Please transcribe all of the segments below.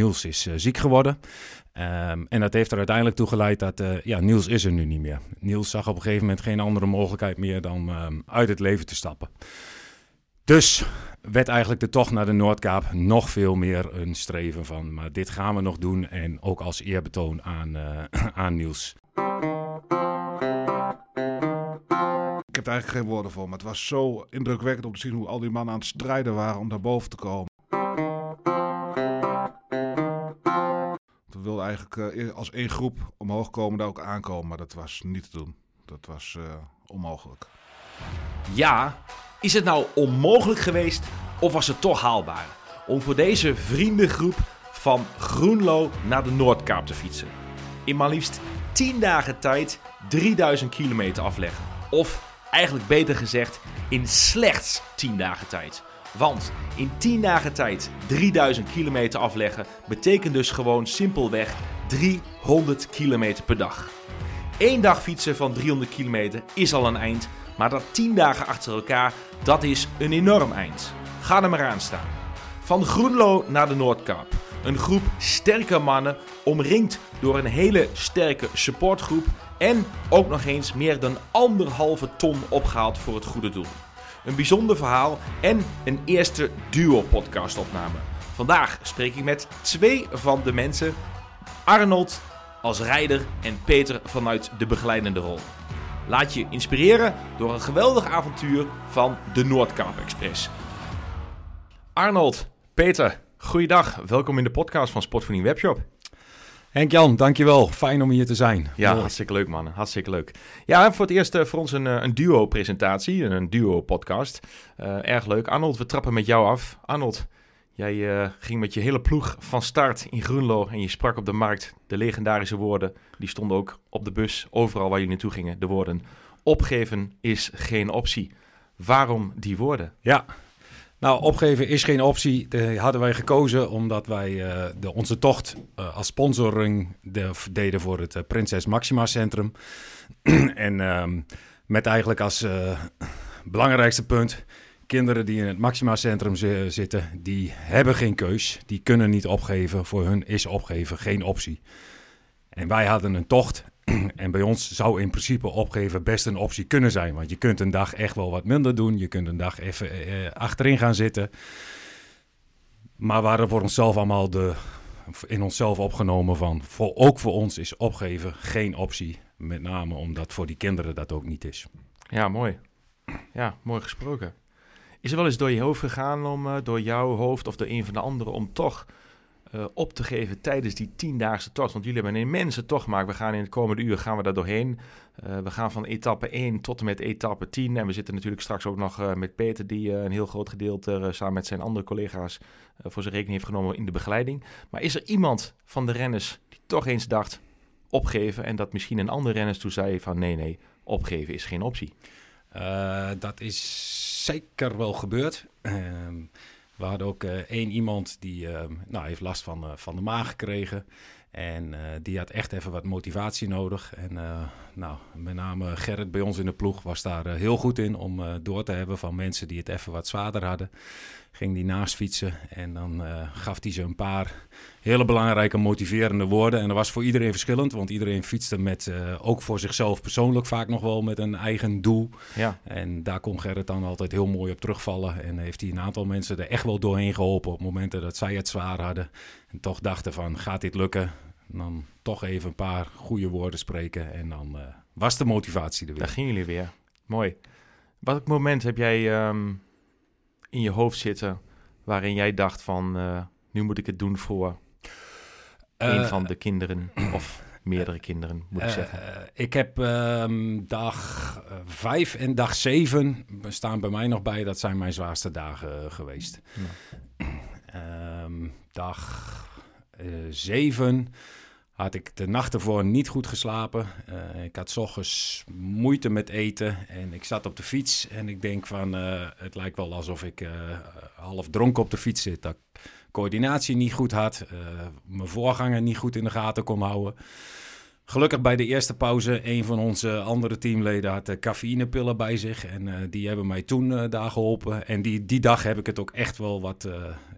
Niels is ziek geworden. Um, en dat heeft er uiteindelijk toe geleid dat ja, Niels is er nu niet meer. Niels zag op een gegeven moment geen andere mogelijkheid meer dan um, uit het leven te stappen. Dus werd eigenlijk de tocht naar de Noordkaap nog veel meer een streven van. Maar dit gaan we nog doen en ook als eerbetoon aan, uh, aan Niels. Ik heb er eigenlijk geen woorden voor, maar het was zo indrukwekkend om te zien hoe al die mannen aan het strijden waren om daar boven te komen. Wilden eigenlijk uh, als één groep omhoog komen, daar ook aankomen, maar dat was niet te doen. Dat was uh, onmogelijk. Ja, is het nou onmogelijk geweest of was het toch haalbaar om voor deze vriendengroep van Groenlo naar de Noordkaap te fietsen? In maar liefst 10 dagen tijd 3000 kilometer afleggen. Of eigenlijk beter gezegd, in slechts 10 dagen tijd. Want in 10 dagen tijd 3000 kilometer afleggen betekent dus gewoon simpelweg 300 kilometer per dag. Eén dag fietsen van 300 kilometer is al een eind, maar dat 10 dagen achter elkaar, dat is een enorm eind. Ga er maar aan staan. Van Groenlo naar de Noordkap. Een groep sterke mannen, omringd door een hele sterke supportgroep en ook nog eens meer dan anderhalve ton opgehaald voor het goede doel. Een bijzonder verhaal en een eerste duo-podcastopname. Vandaag spreek ik met twee van de mensen. Arnold als rijder en Peter vanuit de begeleidende rol. Laat je inspireren door een geweldig avontuur van de Noordkaap Express. Arnold, Peter, goeiedag. Welkom in de podcast van Sportvoeding Webshop. Henk-Jan, dankjewel. Fijn om hier te zijn. Ja, hartstikke leuk man. Hartstikke leuk. Ja, voor het eerst uh, voor ons een, eh, een duo-presentatie, een duo-podcast. Uh, erg leuk. Arnold, we trappen met jou af. Arnold, jij uh, ging met je hele ploeg van start in Groenlo en je sprak op de markt de legendarische woorden. Die stonden ook op de bus, overal waar jullie naartoe gingen. De woorden, opgeven is geen optie. Waarom die woorden? Ja, nou, opgeven is geen optie. Hadden wij gekozen omdat wij uh, de, onze tocht uh, als sponsoring de, deden voor het uh, Prinses Maxima Centrum. en um, met eigenlijk als belangrijkste punt... kinderen die in het Maxima Centrum zitten, die hebben geen keus. Die kunnen niet opgeven. Voor hun is opgeven geen optie. En wij hadden een tocht en bij ons zou in principe opgeven best een optie kunnen zijn. Want je kunt een dag echt wel wat minder doen. Je kunt een dag even eh, achterin gaan zitten. Maar we voor onszelf allemaal de, in onszelf opgenomen van... Voor, ook voor ons is opgeven geen optie. Met name omdat voor die kinderen dat ook niet is. Ja, mooi. Ja, mooi gesproken. Is er wel eens door je hoofd gegaan om, uh, door jouw hoofd of door een van de anderen... om toch uh, op te geven tijdens die tiendaagse tocht. Want jullie hebben een immense tocht gemaakt. We gaan in het komende uur gaan we daar doorheen. Uh, we gaan van etappe 1 tot en met etappe 10. En we zitten natuurlijk straks ook nog uh, met Peter, die een heel groot gedeelte samen met zijn andere collega's voor zijn rekening heeft genomen in de begeleiding. Maar is er iemand van de renners die toch eens dacht opgeven en dat misschien een andere renners toen zei van nee, nee, opgeven is geen optie? dat is zeker wel gebeurd. Ehm, we hadden ook uh, één iemand die uh, nou, heeft last van, uh, van de maag gekregen. En die had echt even wat motivatie nodig. En nou, met name Gerrit bij ons in de ploeg was daar heel goed in om door te hebben van mensen die het even wat zwaarder hadden ging die naast fietsen en dan uh, gaf hij ze een paar hele belangrijke motiverende woorden. En dat was voor iedereen verschillend, want iedereen fietste met, uh, ook voor zichzelf persoonlijk vaak nog wel met een eigen doel. Ja. En daar kon Gerrit dan altijd heel mooi op terugvallen. En heeft hij een aantal mensen er echt wel doorheen geholpen op momenten dat zij het zwaar hadden. En toch dachten van, gaat dit lukken? En dan toch even een paar goede woorden spreken en dan uh, was de motivatie er weer. Daar gingen jullie weer. Mooi. Welk moment heb jij... Um in je hoofd zitten waarin jij dacht van uh, nu moet ik het doen voor uh, een van de kinderen of meerdere kinderen, moet ik zeggen? ik heb um, dag vijf en dag zeven staan bij mij nog bij. Dat zijn mijn zwaarste dagen geweest. Ja. Um, dag zeven had ik de nacht ervoor niet goed geslapen. Uh, ik had s moeite met eten en ik zat op de fiets en ik denk van uh, het lijkt wel alsof ik uh, half dronken op de fiets zit. Dat ik coördinatie niet goed had, mijn voorganger niet goed in de gaten kon houden. Gelukkig bij de eerste pauze, een van onze andere teamleden had cafeïnepillen bij zich. En die hebben mij toen daar geholpen. En die, die dag heb ik het ook echt wel wat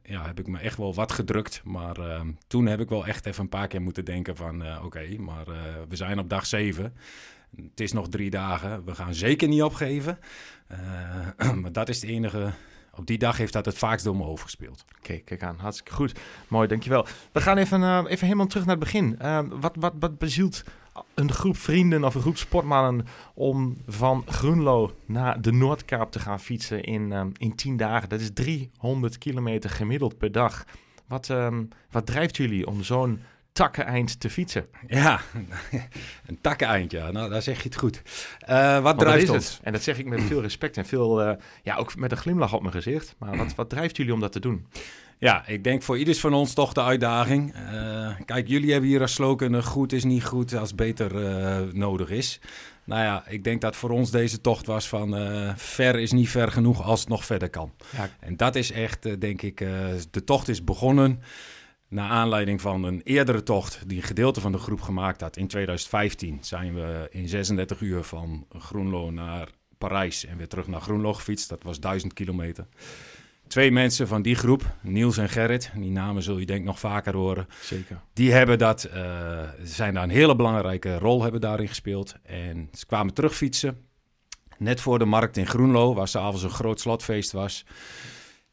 ja, heb ik me echt wel wat gedrukt. Maar ehm, toen heb ik wel echt even een paar keer moeten denken van... eh, oké, maar eh, we zijn op dag zeven. Het is nog drie dagen. We gaan zeker niet opgeven. Eh, maar dat is het enige... Op die dag heeft dat het vaakst door me hoofd gespeeld. Oké, kijk aan. Hartstikke goed. Mooi, dankjewel. We gaan even, even helemaal terug naar het begin. Eh, wat, wat, wat bezielt een groep vrienden of een groep sportmannen om van Groenlo naar de Noordkaap te gaan fietsen in, eh, in 10 dagen? Dat is 300 kilometer gemiddeld per dag. Wat, ehm, wat drijft jullie om zo'n takkeneind te fietsen? Ja, een takkeneind, ja. Nou, daar zeg je het goed. Eh, wat drijft ons? het. En dat zeg ik met veel respect en veel, eh, ja, ook met een glimlach op mijn gezicht. Maar wat, wat drijft jullie om dat te doen? Ja, ik denk voor ieders van ons toch de uitdaging. Eh, kijk, jullie hebben hier als slogan eh, goed is niet goed als beter eh, nodig is. Nou ja, ik denk dat voor ons deze tocht was van ver is niet ver genoeg als het nog verder kan. Ja. En dat is echt, denk ik, de tocht is begonnen naar aanleiding van een eerdere tocht die een gedeelte van de groep gemaakt had. In 2015 zijn we in 36 uur van Groenlo naar Parijs en weer terug naar Groenlo gefietst. Dat was 1000 kilometer. Twee mensen van die groep, Niels en Gerrit, die namen zul je denk ik nog vaker horen. Zeker. Die hebben dat, eh, zijn daar een hele belangrijke rol hebben daarin gespeeld. En ze kwamen terugfietsen. Net voor de markt in Groenlo, waar s'avonds een groot slotfeest was,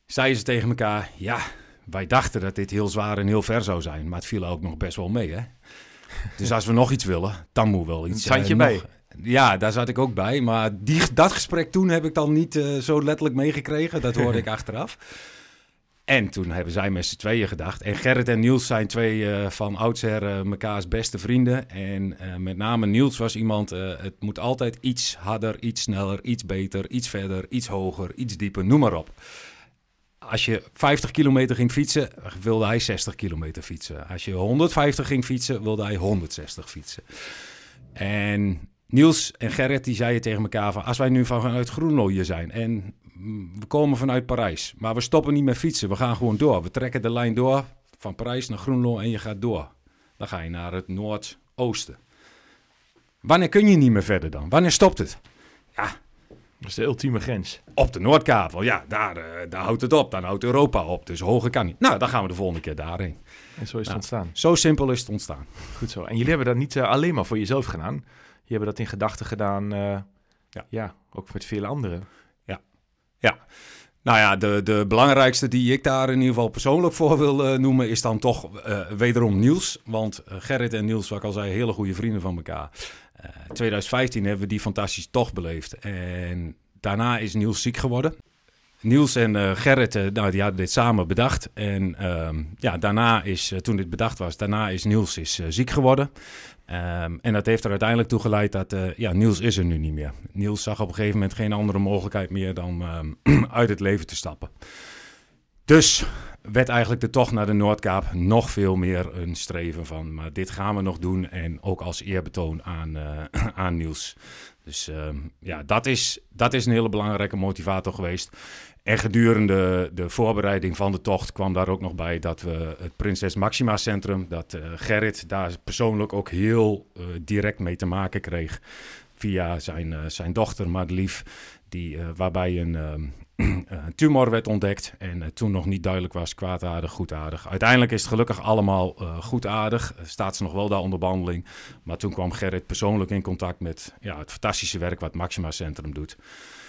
zeiden ze tegen elkaar: Ja, wij dachten dat dit heel zwaar en heel ver zou zijn, maar het viel ook nog best wel mee. Hè? Dus als we nog iets willen, dan moet wel iets. Een tandje eh, bij. nog- Ja, daar zat ik ook bij. Maar die, dat gesprek toen heb ik dan niet eh, zo letterlijk meegekregen. Dat hoorde ik achteraf. En toen hebben zij met z'n tweeën gedacht. En Gerrit en Niels zijn twee eh, van oudsher eh, mekaars beste vrienden. En met name Niels was iemand, het moet altijd iets harder, iets sneller, iets beter, iets verder, iets hoger, iets dieper, noem maar op. Als je 50 kilometer ging fietsen, wilde hij 60 kilometer fietsen. Als je 150 ging fietsen, wilde hij 160 fietsen. En Niels en Gerrit die zeiden tegen elkaar van... als wij nu vanuit Groenlo hier zijn en we komen vanuit Parijs... maar we stoppen niet met fietsen, we gaan gewoon door. We trekken de lijn door van Parijs naar Groenlo en je gaat door. Dan ga je naar het noordoosten. Wanneer kun je niet meer verder dan? Wanneer stopt het? Ja, Dat is de ultieme grens. op de Noordkavel. Ja, daar, eh, daar houdt het op. Dan houdt Europa op. Dus hoger kan niet. Nou, dan gaan we de volgende keer daarheen. En zo is het Ja. ontstaan. Zo simpel is het ontstaan. Goed zo. En jullie hebben dat niet eh, alleen maar voor jezelf gedaan. Hebben dat in gedachten gedaan, eh, Ja. ja, ook met vele anderen. Nou ja, de, de belangrijkste die ik daar in ieder geval persoonlijk voor wil eh, noemen... is dan toch eh, wederom Niels. Want Gerrit en Niels, wat ik al zei, hele goede vrienden van elkaar. Eh 2015 hebben we die fantastische tocht beleefd. En daarna is Niels ziek geworden. Niels en Gerrit, nou, die hadden dit samen bedacht. En ehm, ja, daarna is, toen dit bedacht was, daarna is Niels is, ziek geworden. Ehm, en dat heeft er uiteindelijk toe geleid dat, eh, ja, Niels is er nu niet meer. Niels zag op een gegeven moment geen andere mogelijkheid meer dan ehm, uit het leven te stappen. Dus werd eigenlijk de tocht naar de Noordkaap nog veel meer een streven van, maar dit gaan we nog doen en ook als eerbetoon aan, eh, aan Niels. Dus ehm, ja, dat is, dat is een hele belangrijke motivator geweest. En gedurende de voorbereiding van de tocht kwam daar ook nog bij dat we het Prinses Maxima Centrum, dat eh, Gerrit daar persoonlijk ook heel eh, direct mee te maken kreeg. Via zijn, eh, zijn dochter Madelief, die, waarbij een, ehm, een tumor werd ontdekt. En toen nog niet duidelijk was, kwaadaardig, goedaardig. Uiteindelijk is het gelukkig allemaal goedaardig. Staat ze nog wel daar onder behandeling. Maar toen kwam Gerrit persoonlijk in contact met ja, het fantastische werk wat Maxima Centrum doet.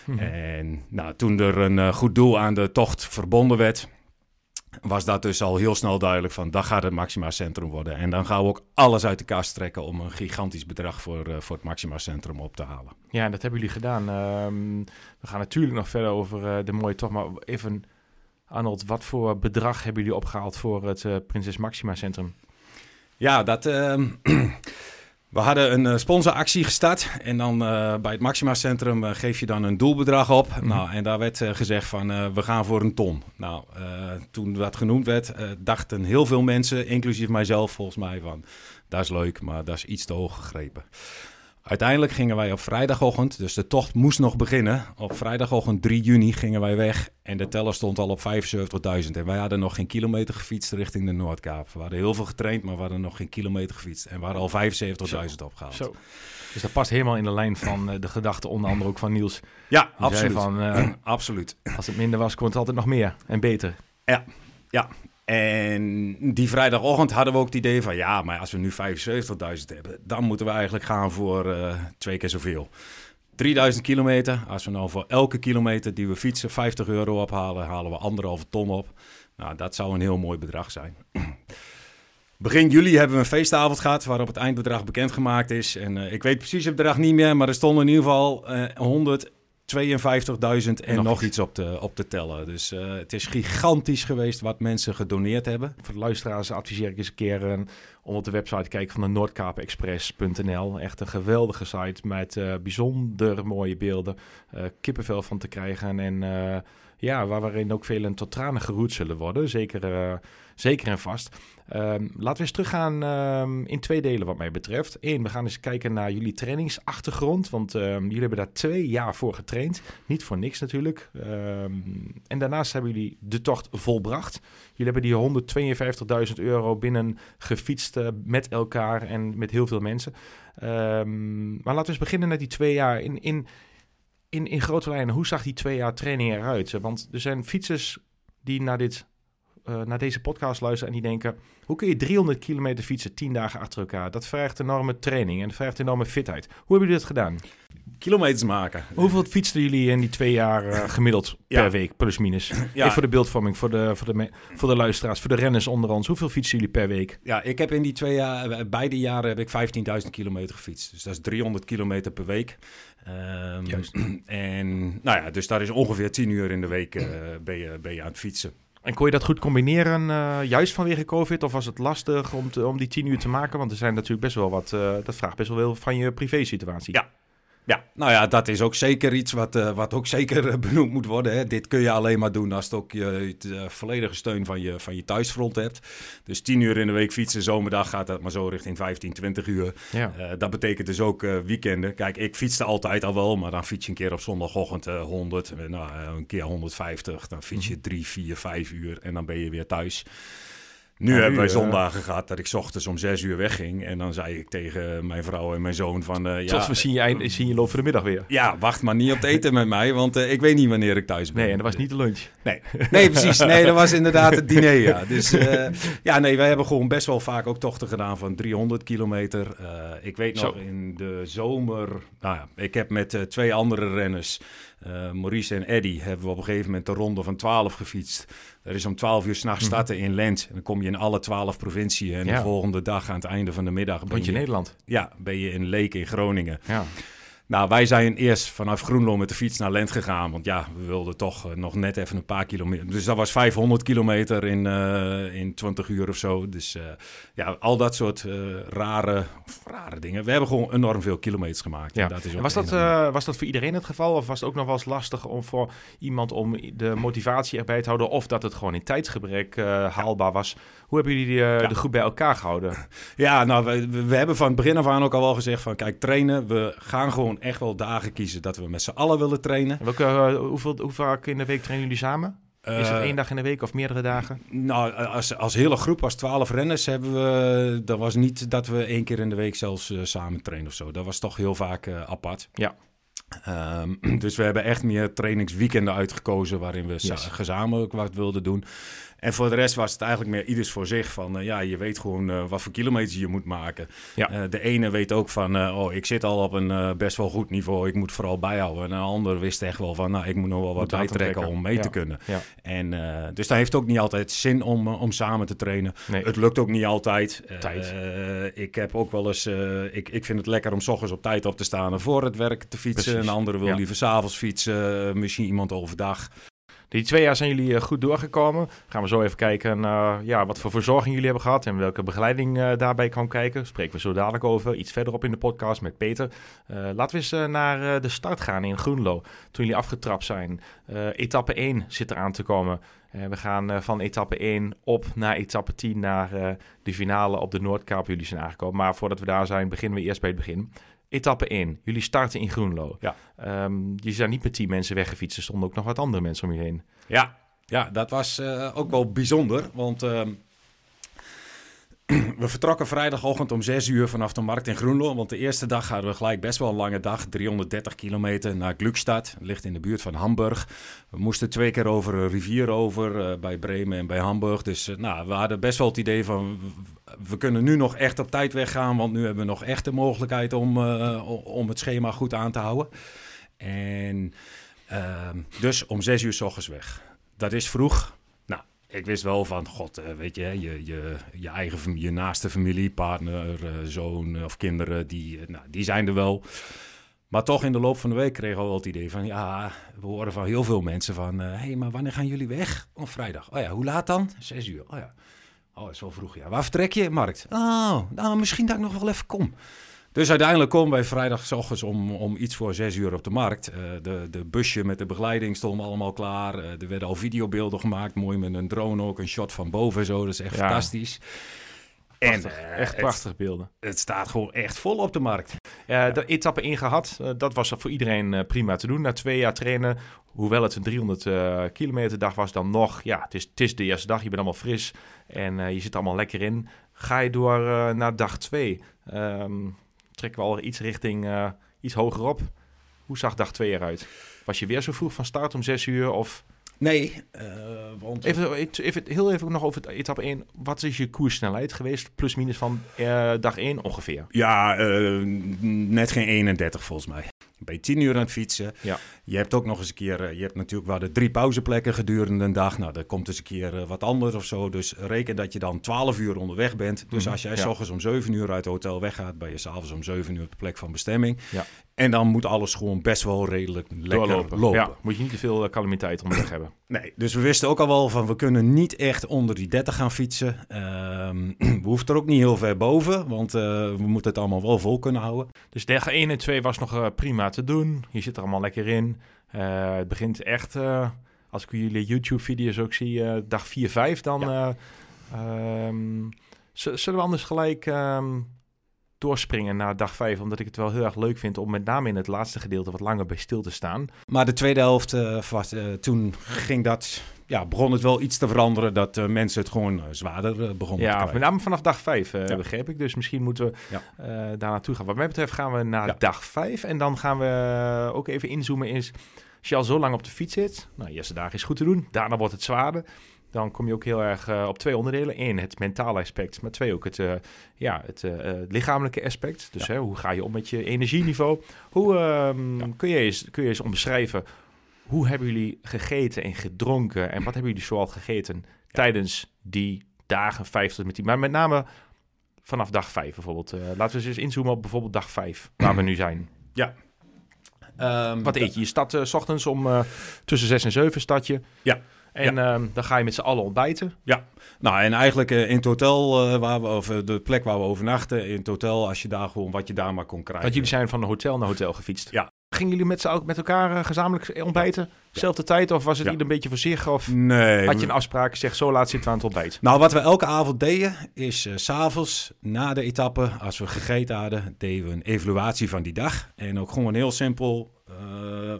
Mhm. En nou, toen er een eh, goed doel aan de tocht verbonden werd, was dat dus al heel snel duidelijk van, dat gaat het Maxima Centrum worden. En dan gaan we ook alles uit de kast trekken om een gigantisch bedrag voor, eh, voor het Maxima Centrum op te halen. Ja, dat hebben jullie gedaan. Ehm, we gaan natuurlijk nog verder over eh, de mooie tocht, maar even... Arnold, wat voor bedrag hebben jullie opgehaald voor het eh, Prinses Maxima Centrum? Ja, dat, ehm, we hadden een eh, sponsoractie gestart. En dan eh, bij het Maxima Centrum eh, geef je dan een doelbedrag op. Mhm. Nou, en daar werd gezegd van we gaan voor een ton. Nou, toen dat genoemd werd, dachten heel veel mensen, inclusief mijzelf volgens mij, van dat is leuk, maar dat is iets te hoog gegrepen. Uiteindelijk gingen wij op vrijdagochtend, dus de tocht moest nog beginnen. Op vrijdagochtend 3 juni gingen wij weg en de teller stond al op 75.000. En wij hadden nog geen kilometer gefietst richting de Noordkaap. We hadden heel veel getraind, maar we hadden nog geen kilometer gefietst. En we hadden al 75.000 opgehaald. Zo. Dus dat past helemaal in de lijn van eh, de gedachte, onder andere ook van Niels. Ja, absoluut. van, eh, absoluut. als het minder was, kon het altijd nog meer en beter. Ja, en die vrijdagochtend hadden we ook het idee van... ja, maar als we nu 75.000 hebben... dan moeten we eigenlijk gaan voor eh, twee keer zoveel. 3000 kilometer. Als we nou voor elke kilometer die we fietsen 50 euro ophalen... halen we anderhalve ton op. Nou, dat zou een heel mooi bedrag zijn. Begin juli hebben we een feestavond gehad waarop het eindbedrag bekendgemaakt is. En uh, ik weet precies het bedrag niet meer, maar er stonden in ieder geval uh, 100 52.000 en nog, iets op te, op te tellen. Dus uh, het is gigantisch geweest wat mensen gedoneerd hebben. Voor de luisteraars adviseer ik eens een keer uh, om op de website te kijken van de noordkaapexpress.nl. Echt een geweldige site met uh, bijzonder mooie beelden. kippenvel van te krijgen en ja, waarin ook velen tot tranen geroerd zullen worden. Zeker, zeker en vast. Um, laten we eens teruggaan um, in twee delen wat mij betreft. Eén, we gaan eens kijken naar jullie trainingsachtergrond. Want um, jullie hebben daar twee jaar voor getraind. Niet voor niks natuurlijk. en daarnaast hebben jullie de tocht volbracht. Jullie hebben die 152.000 euro binnen gefietst uh, met elkaar en met heel veel mensen. maar laten we eens beginnen met die twee jaar. In, in, in, in grote lijnen, hoe zag die twee jaar training eruit? Want er zijn fietsers die naar dit uh, naar deze podcast luisteren en die denken: hoe kun je 300 kilometer fietsen 10 dagen achter elkaar? Dat vergt enorme training en dat vergt enorme fitheid. Hoe hebben jullie dat gedaan? Kilometers maken. Hoeveel fietsten jullie in die twee jaar uh, gemiddeld ja. per week, plus minus? Ja. Even voor de beeldvorming, voor de, voor, de, voor de luisteraars, voor de renners onder ons. Hoeveel fietsen jullie per week? Ja, ik heb in die twee jaar, eh, beide jaren heb ik 15.000 kilometer gefietst. Dus dat is 300 kilometer per week. Um, Juist. En nou ja, dus daar is ongeveer 10 uur in de week uh, ben, je, ben je aan het fietsen. En kon je dat goed combineren, uh, juist vanwege COVID? Of was het lastig om, te, om die tien uur te maken? Want er zijn natuurlijk best wel wat, uh, dat vraagt best wel veel van je privé-situatie. Ja, ja, nou ja, dat is ook zeker iets wat, uh, wat ook zeker eh, benoemd moet worden. Hè. Dit kun je alleen maar doen als het ook je, de uh, volledige steun van je, van je thuisfront hebt. Dus 10 uur in de week fietsen, zomerdag gaat dat maar zo richting 15, 20 uur. Ja. Uh, dat betekent dus ook weekenden. Kijk, ik fietste altijd al wel, maar dan fiets je een keer op zondagochtend 100, nou, een keer 150. Dan fiets je 3, 4, 5 uur en dan ben je weer thuis. Nu hebben wij zondagen gehad dat ik ochtends om zes uur wegging. En dan zei ik tegen mijn vrouw en mijn zoon van... Uh, ja, we zien je, eind, zien je loop voor de middag weer. Ja, wacht maar niet op het eten met mij, want uh, ik weet niet wanneer ik thuis ben. Nee, en dat was niet de lunch. Nee, nee precies. Nee, dat was inderdaad het diner, ja. Dus uh, ja, nee, wij hebben gewoon best wel vaak ook tochten gedaan van 300 kilometer. ik weet nog, Zo. in de zomer... Nou ja, ik heb met twee andere renners... Maurice en Eddy hebben we op een gegeven moment de ronde van 12 gefietst. Er is om 12 uur s'nachts mhm. starten in Lent. En dan kom je in alle 12 provinciën. En ja. de volgende dag aan het einde van de middag. Ben je in Nederland? Ja, ben je in Leek in Groningen. Ja. Nou, wij zijn eerst vanaf Groenlo met de fiets naar Lent gegaan. Want ja, we wilden toch uh, nog net even een paar kilometer. Dus dat was 500 kilometer in, uh, in 20 uur of zo. Dus uh, ja, al dat soort rare, rare dingen. We hebben gewoon enorm veel kilometers gemaakt. Ja. En dat is was, dat, was dat voor iedereen het geval? Of was het ook nog wel eens lastig om voor iemand om de motivatie erbij te houden? Of dat het gewoon in tijdsgebrek haalbaar was? Hoe hebben jullie die, ja. de groep bij elkaar gehouden? Ja, nou, we, we hebben van het begin af aan ook al wel gezegd van... Kijk, trainen, we gaan gewoon echt wel dagen kiezen dat we met z'n allen willen trainen. Welke, uh, hoeveel, hoe vaak in de week trainen jullie samen? Is het één dag in de week of meerdere dagen? Nou, als, als hele groep, als twaalf renners, hebben we. Dat was niet dat we één keer in de week zelfs uh, samen trainen of zo. Dat was toch heel vaak uh, apart. Ja. Um, dus we hebben echt meer trainingsweekenden uitgekozen waarin we yes. gezamenlijk wat wilden doen. En voor de rest was het eigenlijk meer ieders voor zich. Van uh, ja, je weet gewoon uh, wat voor kilometers je moet maken. Ja. Uh, de ene weet ook van, oh, ik zit al op een best wel goed niveau. Ik moet vooral bijhouden. En een ander wist echt wel van, nou, ik moet nog wel wat bijtrekken om mee ja. te kunnen. Ja. En dus dat heeft ook niet altijd zin om, om samen te trainen. Nee. Het lukt ook niet altijd. Tijd. ik heb ook wel eens, ik, ik vind het lekker om s ochtends op tijd op te staan en voor het werk te fietsen. Precies. Een andere wil liever s'avonds fietsen, misschien iemand overdag. Die twee jaar zijn jullie goed doorgekomen. Gaan we zo even kijken ja, wat voor verzorging jullie hebben gehad en welke begeleiding uh, daarbij kan kijken. Spreken we zo dadelijk over, iets verderop in de podcast met Peter. Uh, laten we eens naar de start gaan in Groenlo. Toen jullie afgetrapt zijn. etappe 1 zit eraan te komen. we gaan van etappe 1 op naar etappe 10 naar de finale op de Noordkaap. Jullie zijn aangekomen. Maar voordat we daar zijn, beginnen we eerst bij het begin. Etappe 1. Jullie starten in Groenlo. Ja. Um, je zijn niet met 10 mensen weggefietst. Er stonden ook nog wat andere mensen om je heen. Ja, ja dat was uh, ook wel bijzonder. Want uh, we vertrokken vrijdagochtend om 6 uur vanaf de markt in Groenlo. Want de eerste dag hadden we gelijk best wel een lange dag. 330 kilometer naar Glückstadt. Ligt in de buurt van Hamburg. We moesten twee keer over een rivier over. eh, bij Bremen en bij Hamburg. Dus eh, nou, we hadden best wel het idee van... We kunnen nu nog echt op tijd weggaan. Want nu hebben we nog echt de mogelijkheid om, eh, om het schema goed aan te houden. En ehm, dus om 6 uur s ochtends weg. Dat is vroeg. Ik wist wel van, god, eh, weet je, je, je, je eigen je naaste familie, partner, eh, zoon eh, of kinderen, die, nou, die zijn er wel. Maar toch in de loop van de week kregen we wel het idee van, ja, we horen van heel veel mensen van, hé, hey, maar wanneer gaan jullie weg? Op vrijdag. Oh ja, hoe laat dan? Zes uur. Oh ja. Oh, wel vroeg, ja. Waar vertrek je? Markt. Oh, nou, misschien dat ik nog wel even kom. Dus uiteindelijk komen wij vrijdag 's ochtends om, om iets voor zes uur op de markt. Eh, de, de busje met de begeleiding stond allemaal klaar. Eh, er werden al videobeelden gemaakt. Mooi met een drone ook. Een shot van boven en zo. Dat is echt Ja. fantastisch. Prachtig. En, eh, Echt het- prachtige beelden. Het, staat gewoon echt vol op de markt. Ja, de etappe 1 gehad. Eh, dat was voor iedereen prima te doen. Na twee jaar trainen, hoewel het een 300 eh, kilometer dag was, dan nog, ja, het is, het is de eerste dag. Je bent allemaal fris en je zit allemaal lekker in. Ga je door naar dag 2. Trekken we al iets richting eh, iets hogerop. Hoe zag dag 2 eruit? Was je weer zo vroeg van start om 6 uur? Of Nee, eh, want... even, even, heel even nog over etappe 1. Wat is je koerssnelheid geweest? Plus minus van eh, dag 1 ongeveer. Ja, net geen 31 volgens mij. Ben je 10 uur aan het fietsen. Ja. Je hebt ook nog eens een keer, eh, je hebt natuurlijk wel de drie pauzeplekken gedurende een dag. Nou, er komt eens een keer eh, wat anders of zo. Dus reken dat je dan 12 uur onderweg bent. Dus Mhm, als jij ja. s ochtends om 7 uur uit het hotel weggaat, ben je s'avonds om 7 uur op de plek van bestemming. Ja. En dan moet alles gewoon best wel redelijk lekker Doorlopen. lopen. Ja, moet je niet te veel eh, calamiteit onderweg hebben. Nee, dus we wisten ook al wel van we kunnen niet echt onder die 30 gaan fietsen. Ehm, we hoeven er ook niet heel ver boven, want eh, we moeten het allemaal wel vol kunnen houden. Dus dag 1 en 2 was nog eh, prima te doen. Je zit er allemaal lekker in. Het begint echt, als ik jullie YouTube-video's ook zie, dag 4, 5 dan. eh, ehm, zullen we anders gelijk ehm, doorspringen naar dag 5? Omdat ik het wel heel erg leuk vind om met name in het laatste gedeelte wat langer bij stil te staan. Maar de tweede helft, eh, was, eh, toen ging dat, ja, begon het wel iets te veranderen dat eh, mensen het gewoon zwaarder begonnen te Ja, krijgen. met name vanaf dag 5 eh, Ja. begreep ik. Dus misschien moeten we Ja. daar naartoe gaan. Wat mij betreft gaan we naar Ja. dag 5. En dan gaan we ook even inzoomen. Is, als je al zo lang op de fiets zit, nou, de eerste dagen is goed te doen. Daarna wordt het zwaarder. Dan kom je ook heel erg eh, op twee onderdelen. Eén, het mentale aspect. Maar twee, ook het, eh, ja, het eh, eh, lichamelijke aspect. Dus hè, hoe ga je om met je energieniveau? Hoe ehm, Ja. kun, je eens, kun je eens omschrijven... Hoe hebben jullie gegeten en gedronken? En wat hebben jullie zoal gegeten tijdens die dagen 5 tot met 10? Maar met name vanaf dag 5 bijvoorbeeld. Laten we eens inzoomen op bijvoorbeeld dag 5, waar we nu zijn. Ehm, Wat eet je? Je start eh, s ochtends om tussen 6 en 7 start je. Ja. En ehm, dan ga je met z'n allen ontbijten. Nou, en eigenlijk eh, in het hotel, eh, waar we, of de plek waar we overnachten, in het hotel, als je daar gewoon wat je daar maar kon krijgen. Want jullie zijn van hotel naar hotel gefietst. Ja. Gingen jullie met, met elkaar eh, gezamenlijk ontbijten? Zelfde tijd? Of was het Ja. ieder een beetje voor zich? Of Nee. had je een afspraak? Zeg, zo laat zitten we aan het ontbijt. Nou, wat we elke avond deden, is s s'avonds na de etappe, als we gegeten hadden, deden we een evaluatie van die dag. En ook gewoon heel simpel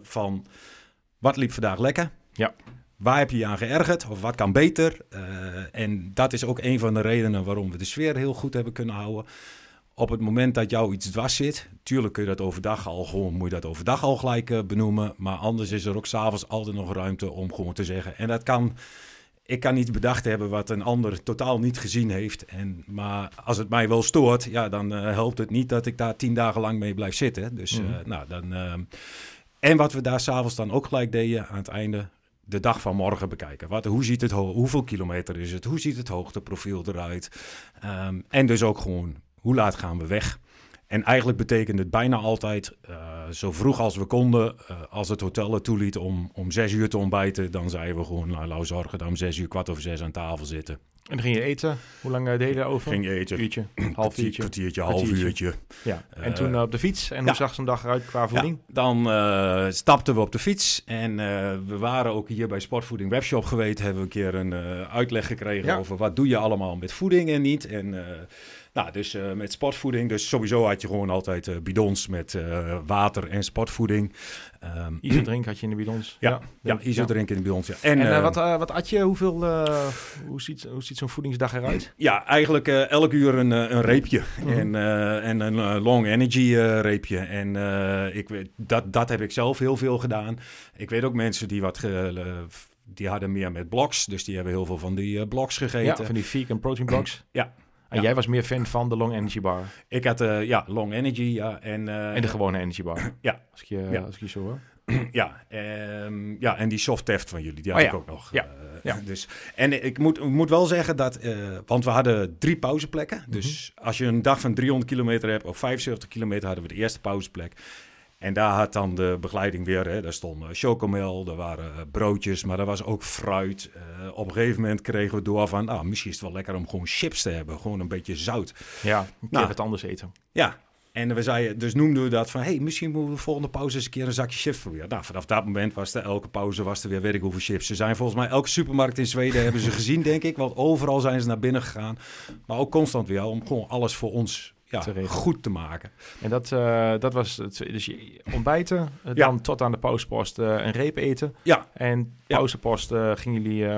van, wat liep vandaag lekker? Ja. Waar heb je je aan geërgerd? Of wat kan beter? Eh, en dat is ook een van de redenen waarom we de sfeer heel goed hebben kunnen houden. Op het moment dat jou iets dwars zit, tuurlijk kun je dat overdag al gewoon, moet je dat overdag al gelijk eh, benoemen. Maar anders is er ook s'avonds altijd nog ruimte om gewoon te zeggen. En dat kan ik kan niet bedacht hebben wat een ander totaal niet gezien heeft. En, maar als het mij wel stoort, ja, dan eh, helpt het niet dat ik daar tien dagen lang mee blijf zitten. Dus, Mhm. nou, dan, en wat we daar s'avonds dan ook gelijk deden aan het einde, de dag van morgen bekijken. Wat, hoe ziet het, ho- hoeveel kilometer is het? Hoe ziet het hoogteprofiel eruit? Ehm, en dus ook gewoon, hoe laat gaan we weg? En eigenlijk betekent het bijna altijd eh, zo vroeg als we konden, eh, als het hotel het toeliet om, om zes uur te ontbijten, dan zeiden we gewoon, nou, we zorgen dat om zes uur, kwart over zes aan tafel zitten. En dan ging je eten. Hoe lang eh, deed je daarover? Ging je eten, Uurtje, half uurtje. kwartiertje, half uurtje. Ja. En Eh, toen eh, op de fiets. En ja. hoe zag zo'n dag eruit qua voeding? Ja, dan stapten we op de fiets en we waren ook hier bij Sportvoeding Webshop geweest. Hebben we een keer een uitleg gekregen Ja. over wat doe je allemaal met voeding en niet. En Nou, dus eh, met sportvoeding. Dus sowieso had je gewoon altijd eh, bidons met eh, water en sportvoeding. Ehm, Isodrink had je in de bidons. ja, ja, denk ik, iso drinken in de bidons. Ja. En, En, wat, eh, wat at je? Hoeveel, eh, hoe ziet, hoe ziet zo'n voedingsdag eruit? Ja, eigenlijk eh, elk uur een, een reepje. Mhm. En, eh, en een long energy eh, reepje. En eh, ik weet, dat, dat heb ik zelf heel veel gedaan. Ik weet ook mensen die wat... Die hadden meer met blocks. Dus die hebben heel veel van die eh, blocks Ja, gegeten. van die vegan protein blocks. Ja. En Ja. jij was meer fan van de long energy bar. Ik had eh, ja, long energy. Ja, en, eh, En de gewone energy bar. Ja. Als ik je, Ja. als ik je zo hoor. Ja, ehm, ja, en die soft theft van jullie, die Oh had ja. ik ook nog. Ja. eh, Ja. Dus, en ik moet, ik moet wel zeggen dat, want we hadden drie pauzeplekken. Mhm. Dus als je een dag van 300 kilometer hebt, of 75 kilometer, hadden we de eerste pauzeplek. En daar had dan de begeleiding weer, hè, daar stond chocomel, er waren eh, broodjes, maar er was ook fruit. Eh, op een gegeven moment kregen we door van, nou, misschien is het wel lekker om gewoon chips te hebben, gewoon een beetje zout. Ja, een keer Nou. wat anders eten. Ja, en we zeiden, dus noemden we dat van, hey, misschien moeten we de volgende pauze eens een keer een zakje chips proberen. Nou, vanaf dat moment was er elke pauze was er weer weet ik hoeveel chips. Ze zijn volgens mij elke supermarkt in Zweden hebben ze gezien, denk ik, want overal zijn ze naar binnen gegaan. Maar ook constant weer om gewoon alles voor ons ja, Te goed te maken. En dat, eh, dat was het. Dus je ontbijten, eh, Ja. dan tot aan de pauzepost eh, een reep eten. Ja. En pauzepost eh, gingen jullie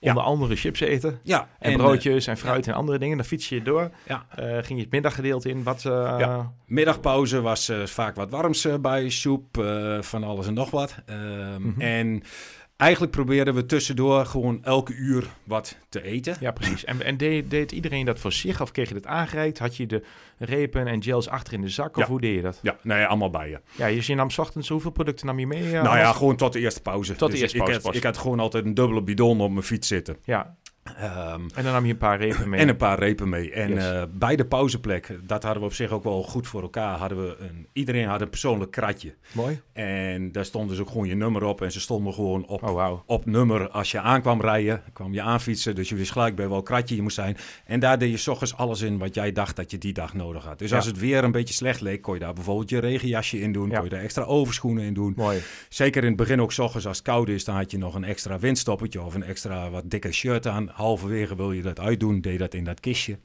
onder andere chips eten. Ja, En, broodjes en fruit en andere dingen. Dan fiets je door. ja. Ging je het middaggedeelte in. Wat, Ja. Middagpauze was vaak wat warms bij, soep, van alles en nog wat. Ehm, Mhm. En eigenlijk probeerden we tussendoor gewoon elke uur wat te eten. Ja, precies. En, en deed, deed iedereen dat voor zich? Of kreeg je dat aangereikt? Had je de repen en gels achter in de zak? Of Ja. hoe deed je dat? Ja, nee, allemaal bij je. Ja, dus je nam ochtends hoeveel producten nam je mee? eh, nou ja, gewoon tot de eerste pauze. Tot de Dus eerste ik, pauze had, pas. ik had gewoon altijd een dubbele bidon op mijn fiets zitten. ja. Ehm, En dan nam je een paar repen mee. en een paar repen mee. En Yes. eh, bij de pauzeplek, dat hadden we op zich ook wel goed voor elkaar. Hadden we een, iedereen had een persoonlijk kratje. Mooi. En daar stond dus ook gewoon je nummer op. En ze stonden gewoon op, Oh, op nummer als je aankwam rijden. kwam je aanfietsen, dus je wist gelijk bij welk kratje je moest zijn. En daar deed je 's ochtends alles in wat jij dacht dat je die dag nodig had. Dus Ja. als het weer een beetje slecht leek, kon je daar bijvoorbeeld je regenjasje in doen. Ja. Kon je daar extra overschoenen in doen. Mooi. Zeker in het begin ook 's ochtends als het koud is, dan had je nog een extra windstoppertje of een extra wat dikke shirt aan. Halverwege wil je dat uitdoen, deed dat in dat kistje.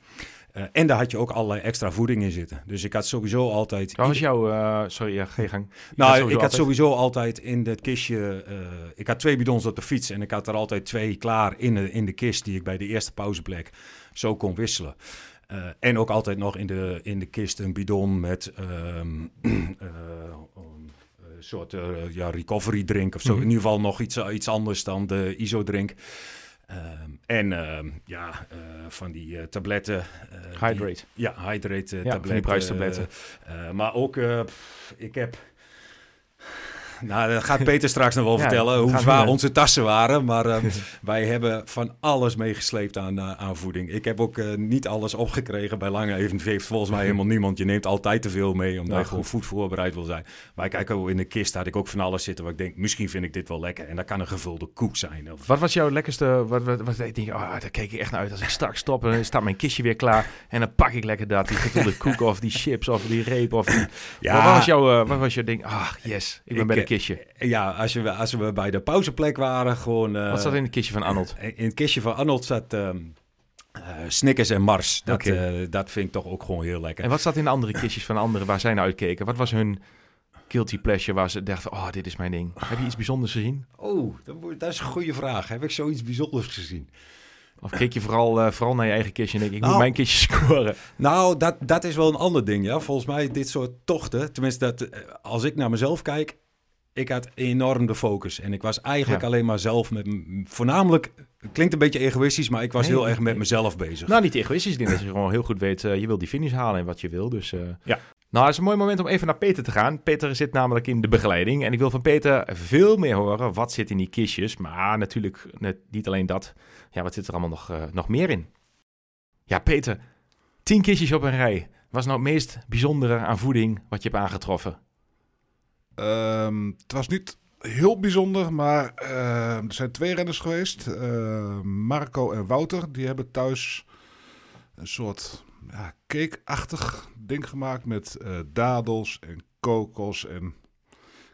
Eh, en daar had je ook allerlei extra voeding in zitten. Dus ik had sowieso altijd... Wat was jouw... eh, sorry, ja, je gang. Had Nou, ik had altijd- sowieso altijd in dat kistje... eh, ik had twee bidons op de fiets en ik had er altijd twee klaar in de, in de kist... die ik bij de eerste pauzeplek zo kon wisselen. En ook altijd nog in de, in de kist een bidon met ehm, eh, een soort ja, recovery drink of zo. Mhm. In ieder geval nog iets, iets anders dan de ISO-drink. En ja, van die tabletten. die- Hydrate. ja, hydrate Ja, tabletten. bruistabletten. eh, eh, maar ook, eh, pff, ik heb... Nou, dat gaat Peter straks nog wel Ja, vertellen hoe zwaar onze tassen waren. Maar eh, wij hebben van alles meegesleept aan, eh, aan voeding. Ik heb ook eh, niet alles opgekregen bij lange even heeft volgens mij helemaal niemand. Je neemt altijd te veel mee, omdat Ja, je gewoon goed voorbereid wil zijn. Maar kijk, ook in de kist had ik ook van alles zitten waar ik denk, misschien vind ik dit wel lekker. En dat kan een gevulde koek zijn. Of, Wat was jouw lekkerste... Wat, wat, wat ik denk, oh, daar keek ik echt naar uit. Als ik straks stop, dan staat mijn kistje weer klaar. En dan pak ik lekker dat. Die gevulde koek of die chips of die reep of die... ja, Wat was jouw, eh, wat was jouw ding? Ah, yes. Ik ben Ik, bij de eh, kistje. ja als, je, als we bij de pauzeplek waren, gewoon... eh, Wat zat in het kistje van Arnold? In het kistje van Arnold zat ehm eh, Snickers en Mars. Dat, eh, dat vind ik toch ook gewoon heel lekker. En wat zat in de andere kistjes van de anderen waar zij naar uitkeken? Wat was hun guilty pleasure waar ze dachten, oh, dit is mijn ding. Heb je iets bijzonders gezien? Oh, dat, is een goede vraag. Heb ik zoiets bijzonders gezien? Of keek je vooral, eh, vooral naar je eigen kistje en denk ik, ik moet Nou. mijn kistje scoren? Nou, dat, dat is wel een ander ding. Ja. Volgens mij dit soort tochten. Tenminste, dat, eh, als ik naar mezelf kijk. Ik had enorm de focus. En ik was eigenlijk Ja. alleen maar zelf met... Voornamelijk, het klinkt een beetje egoïstisch... maar ik was Nee, heel erg met mezelf bezig. Nou, niet egoïstisch. Ik denk dat je gewoon heel goed weet, eh, je wil die finish halen en wat je wil. Dus, eh. Ja. Nou, het is een mooi moment om even naar Peter te gaan. Peter zit namelijk in de begeleiding. En ik wil van Peter veel meer horen. Wat zit in die kistjes? Maar natuurlijk net, niet alleen dat. Ja, wat zit er allemaal nog, eh, nog meer in? Ja, Peter. Tien kistjes op een rij. Wat is nou het meest bijzondere aan voeding wat je hebt aangetroffen? Ehm, het was niet heel bijzonder, maar ehm, er zijn twee renners geweest. Ehm, Marco en Wouter, die hebben thuis een soort ja, cake-achtig ding gemaakt met eh, dadels en kokos en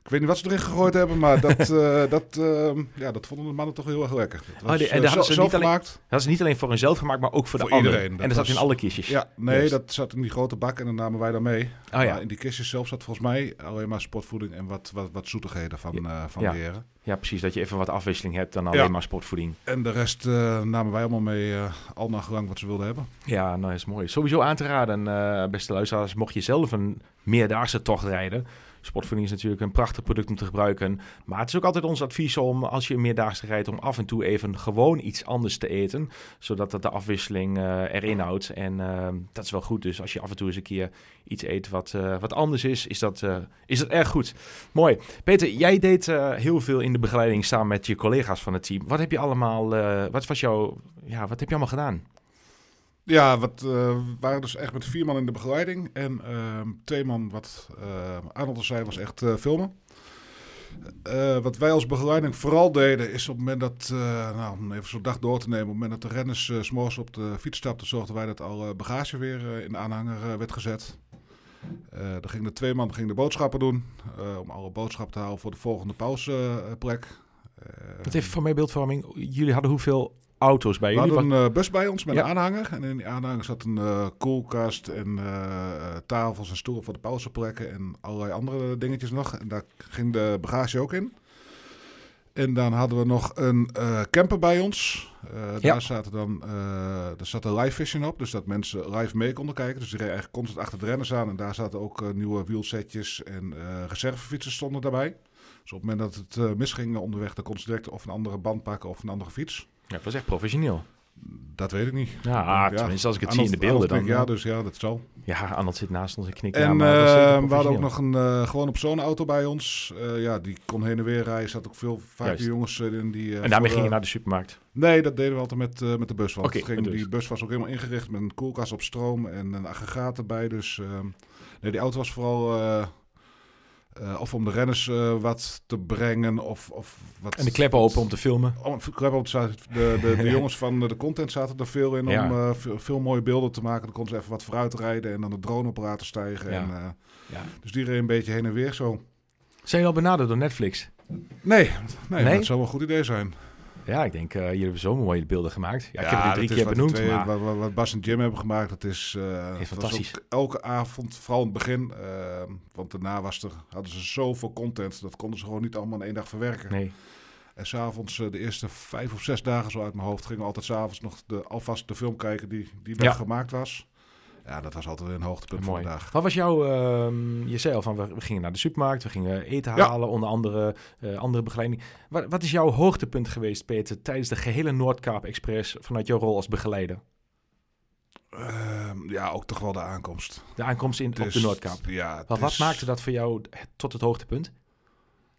Ik weet niet wat ze erin gegooid hebben, maar dat, eh, dat, ehm, ja, dat vonden de mannen toch heel erg lekker. Dat was, Oh, die- en eh, daar zo- hadden ze zelf niet alleen- gemaakt. Dat is niet alleen voor hunzelf gemaakt, maar ook voor, de anderen. iedereen. En Dat zat in alle kistjes. Ja, nee, dat zat in die grote bak en dan namen wij daar mee. Oh ja. Maar in die kistjes zelf zat volgens mij alleen maar sportvoeding en wat, wat, wat zoetigheden van, eh, van Ja. de heren. ja, precies. Dat je even wat afwisseling hebt dan alleen Ja. maar sportvoeding. En de rest namen wij allemaal mee, al naar gelang wat ze wilden hebben. Ja, nou is mooi. Sowieso aan te raden, beste luisteraars, mocht je zelf een meerdaagse tocht rijden. Sportvoeding is natuurlijk een prachtig product om te gebruiken. Maar het is ook altijd ons advies om, als je een meerdaagse rijdt, om af en toe even gewoon iets anders te eten. Zodat dat de afwisseling eh, erin houdt. En eh, dat is wel goed. Dus als je af en toe eens een keer iets eet wat, eh, wat anders is, is dat, eh, is dat erg goed. Mooi. Peter, jij deed heel veel in de begeleiding samen met je collega's van het team. Wat heb je allemaal, wat was jouw, ja, wat heb je allemaal gedaan? Ja, wat, eh, we waren dus echt met vier man in de begeleiding. En ehm, twee man, wat eh Arnold al zei, was echt eh, filmen. Wat wij als begeleiding vooral deden, is op het moment dat, nou, om even zo'n dag door te nemen, op het moment dat de renners eh, 's morgens op de fiets stapten, zorgden wij dat alle bagage weer in de aanhanger werd gezet. Er gingen de twee man gingen de boodschappen doen, om alle boodschappen te halen voor de volgende pauzeplek. Wat even voor mijn beeldvorming. Jullie hadden hoeveel auto's bij we jullie? hadden een eh, bus bij ons met Ja. een aanhanger. En in die aanhanger zat een eh, koelkast en eh, tafels en stoelen voor de pauzeplekken en allerlei andere dingetjes nog. En daar ging de bagage ook in. En dan hadden we nog een camper bij ons. Ja. Daar zaten dan, daar zat een live vision op, dus dat mensen live mee konden kijken. Dus die reden eigenlijk constant achter de renners aan. En daar zaten ook nieuwe wielsetjes en reservefietsen stonden daarbij. Dus op het moment dat het misging onderweg, dan kon ze direct of een andere band pakken of een andere fiets. Ja, het was echt professioneel. Dat weet ik niet. Ja, Ja. tenminste als ik het Arnold- zie in de beelden dan. knikt Ja, dus ja, dat zal. Ja, Arnold zit naast ons en knikt. ja, En dat eh, we hadden ook nog een uh, gewone personenauto bij ons. Eh, ja, die kon heen en weer rijden. Zat ook veel vaak jongens eh, in die. eh, En daarmee ging je eh, naar de supermarkt. Nee, dat deden we altijd met, eh, met de bus. Want ging, die bus was ook helemaal ingericht met een koelkast op stroom en een aggregaat erbij. Dus ehm, nee, die auto was vooral. Eh, of om de renners eh, wat te brengen of, of wat... En de kleppen open om te filmen. Om, klep op, de, de, de, jongens van de content zaten er veel in Ja. om eh, veel, veel mooie beelden te maken. Dan konden ze even wat vooruit rijden en dan de drone op laten stijgen. Ja. En, Ja. dus die reed een beetje heen en weer zo. Zijn jullie al benaderd door Netflix? Nee, nee, dat zou wel een goed idee zijn. Ja, ik denk, eh jullie hebben zo mooie beelden gemaakt. Ja, ik heb het nu drie is keer benoemd, twee- maar... wat, Bas en Jim hebben gemaakt, dat is, eh, was fantastisch. ook elke avond, vooral in het begin. eh, want daarna was er, hadden ze zoveel content, dat konden ze gewoon niet allemaal in één dag verwerken. Nee. En s'avonds, de eerste vijf of zes dagen zo uit mijn hoofd, gingen we altijd s'avonds nog de, alvast de film kijken die die dag Ja. gemaakt was. Ja, dat was altijd een hoogtepunt van Mooi. de dag. Wat was jouw, ehm, je zei al van, we, gingen naar de supermarkt, we gingen eten Ja. halen, onder andere eh, andere begeleiding. Wat, wat is jouw hoogtepunt geweest, Peter, tijdens de gehele Noordkaap Express vanuit jouw rol als begeleider? Ehm, ja, ook toch wel de aankomst. De aankomst in, op de Noordkaap. Ja, Wat, wat is- maakte dat voor jou tot het hoogtepunt?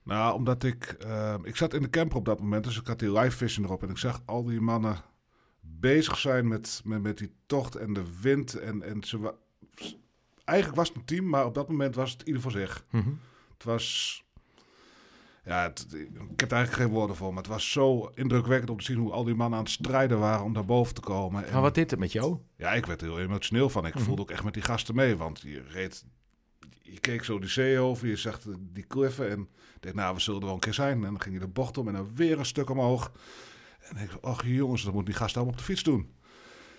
Nou, omdat ik... ehm, ik zat in de camper op dat moment, dus ik had die live vision erop. En ik zag al die mannen bezig zijn met, met, met die tocht en de wind. En, en ze wa- Eigenlijk was het een team, maar op dat moment was het ieder voor zich. Mhm. Het was... Ja, het- ik heb er eigenlijk geen woorden voor, maar het was zo indrukwekkend om te zien hoe al die mannen aan het strijden waren om daar boven te komen. En, Maar wat deed het met jou? Ja, ik werd er heel emotioneel van. Ik Mhm. voelde ook echt met die gasten mee, want je reed... Je keek zo die zee over, je zag die kliffen en dacht, nou, we zullen er wel een keer zijn. En dan ging je de bocht om en dan weer een stuk omhoog. En ik ach jongens, dat moet die gasten allemaal op de fiets doen.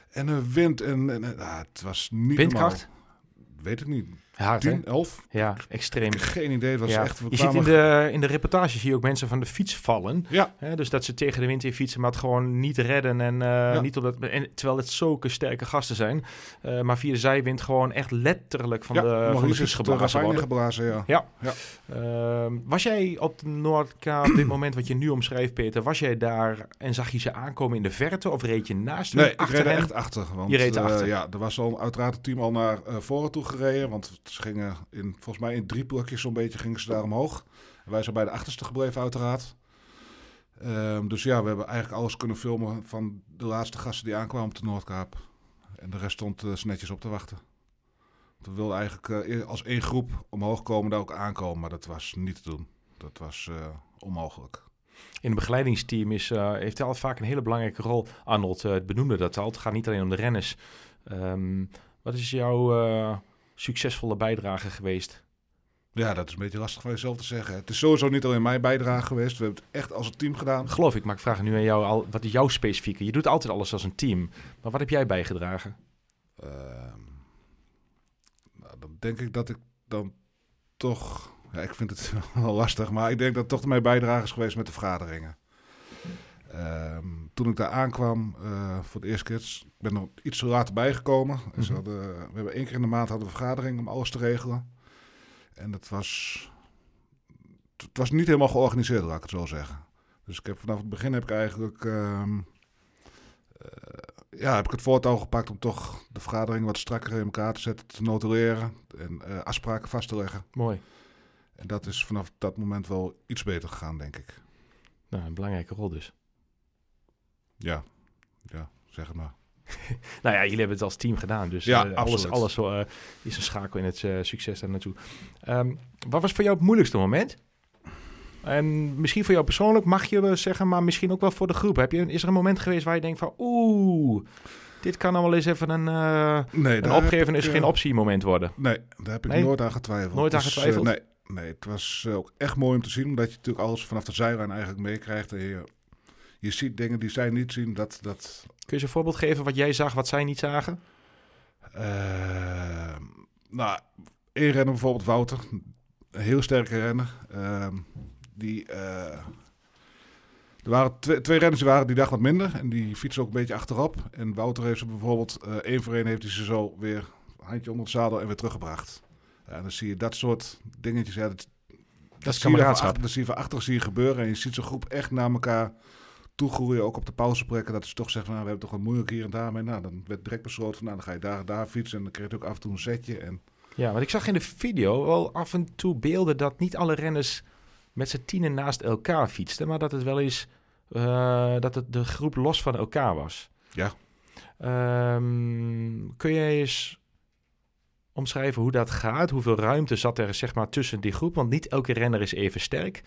En een wind en, en, en- ah, het was niet Windkracht? normaal. Weet ik niet. Hard, hè? 10, 11? Ja, extreem. Geen idee, het was Ja. echt... Je ziet in de, in de reportage zie je ook mensen van de fiets vallen. Ja, Hè, dus dat ze tegen de wind in fietsen, maar het gewoon niet redden. En, eh, Ja. niet op dat, en terwijl het zulke sterke gasten zijn. Eh, maar via de zijwind gewoon echt letterlijk van ja, de, van de fiets geblazen worden. ingeblazen, ja. Ja. Ja. Ehm, was jij op de Noordkaap, op dit moment wat je nu omschrijft, Peter, was jij daar en zag je ze aankomen in de verte? Of reed je naast Nee, ik achter reed er echt achter. Want, Je reed eh, erachter. ja, er was al uiteraard het team al naar eh, voren toe gereden. Want ze gingen in, volgens mij in drie plukjes zo'n beetje gingen ze daar omhoog. Wij zijn bij de achterste gebleven uiteraard. Ehm, dus ja, we hebben eigenlijk alles kunnen filmen van de laatste gasten die aankwamen op de Noordkaap. En de rest stond ze netjes op te wachten. We wilden eigenlijk eh, eer- als één groep omhoog komen, daar ook aankomen. Maar dat was niet te doen. Dat was eh, onmogelijk. In het begeleidingsteam is, heeft hij al vaak een hele belangrijke rol. Arnold eh, benoemde dat al. Het gaat niet alleen om de renners. Ehm, wat is jouw succesvolle bijdrage geweest Ja, dat is een beetje lastig van jezelf te zeggen. Het is sowieso niet alleen mijn bijdrage geweest. We hebben het echt als een team gedaan. Geloof ik, maar ik vraag nu aan jou al, wat is jouw specifieke? Je doet altijd alles als een team. Maar wat heb jij bijgedragen? Ehm, nou, dan denk ik dat ik dan toch... Ja, ik vind het wel lastig, maar ik denk dat toch mijn bijdrage is geweest met de vergaderingen. Ehm, toen ik daar aankwam uh, voor de eerste keer, ik ben er iets te later bijgekomen. Mm -hmm. hadden, we hebben één keer in de maand hadden we vergadering om alles te regelen. En dat was, het was niet helemaal georganiseerd, laat ik het zo zeggen. Dus ik heb vanaf het begin heb ik eigenlijk, uh, uh, ja, heb ik het voortouw gepakt om toch de vergadering wat strakker in elkaar te zetten, te notuleren en uh, afspraken vast te leggen. Mooi. En dat is vanaf dat moment wel iets beter gegaan, denk ik. Nou, een belangrijke rol dus. Ja, ja, zeg het maar. nou ja, jullie hebben het als team gedaan. Dus ja, uh, alles, alles uh, is een schakel in het uh, succes daar naartoe. Um, wat was voor jou het moeilijkste moment? En misschien voor jou persoonlijk mag je zeggen, maar misschien ook wel voor de groep. Heb je, is er een moment geweest waar je denkt van... Oeh, dit kan dan wel eens even een, nee, een opgeven is geen optie moment worden. Nee, daar heb ik nee? nooit aan getwijfeld. Nooit aan dus, getwijfeld? nee, nee, het was ook echt mooi om te zien. Omdat je natuurlijk alles vanaf de zijlijn eigenlijk meekrijgt. En je, je ziet dingen die zij niet zien. Dat, dat... Kun je eens een voorbeeld geven wat jij zag, wat zij niet zagen? Uh, nou, één renner bijvoorbeeld, Wouter. Een heel sterke renner. Uh, die, uh, er waren twee, twee renners die waren die dag wat minder. En die fietsen ook een beetje achterop. En Wouter heeft ze bijvoorbeeld, uh, één voor één heeft hij ze zo weer handje onder het zadel en weer teruggebracht. En dan zie je dat soort dingetjes. Ja, dat, dat is kameraadschap. Dat zie je van achter zie je gebeuren. En je ziet zo'n groep echt naar elkaar toegroeien, ook op de pauzeplekken. Dat is toch zeggen, nou, we hebben toch wat moeilijk hier en daar mee. Nou, dan werd direct besloten van, nou, dan ga je daar daar fietsen. En dan kreeg je ook af en toe een setje. En... Ja, want ik zag in de video wel af en toe beelden dat niet alle renners met z'n tienen naast elkaar fietsten. Maar dat het wel eens, uh, dat het de groep los van elkaar was. Ja. Um, kun jij eens omschrijven hoe dat gaat? Hoeveel ruimte zat er zeg maar tussen die groep? Want niet elke renner is even sterk.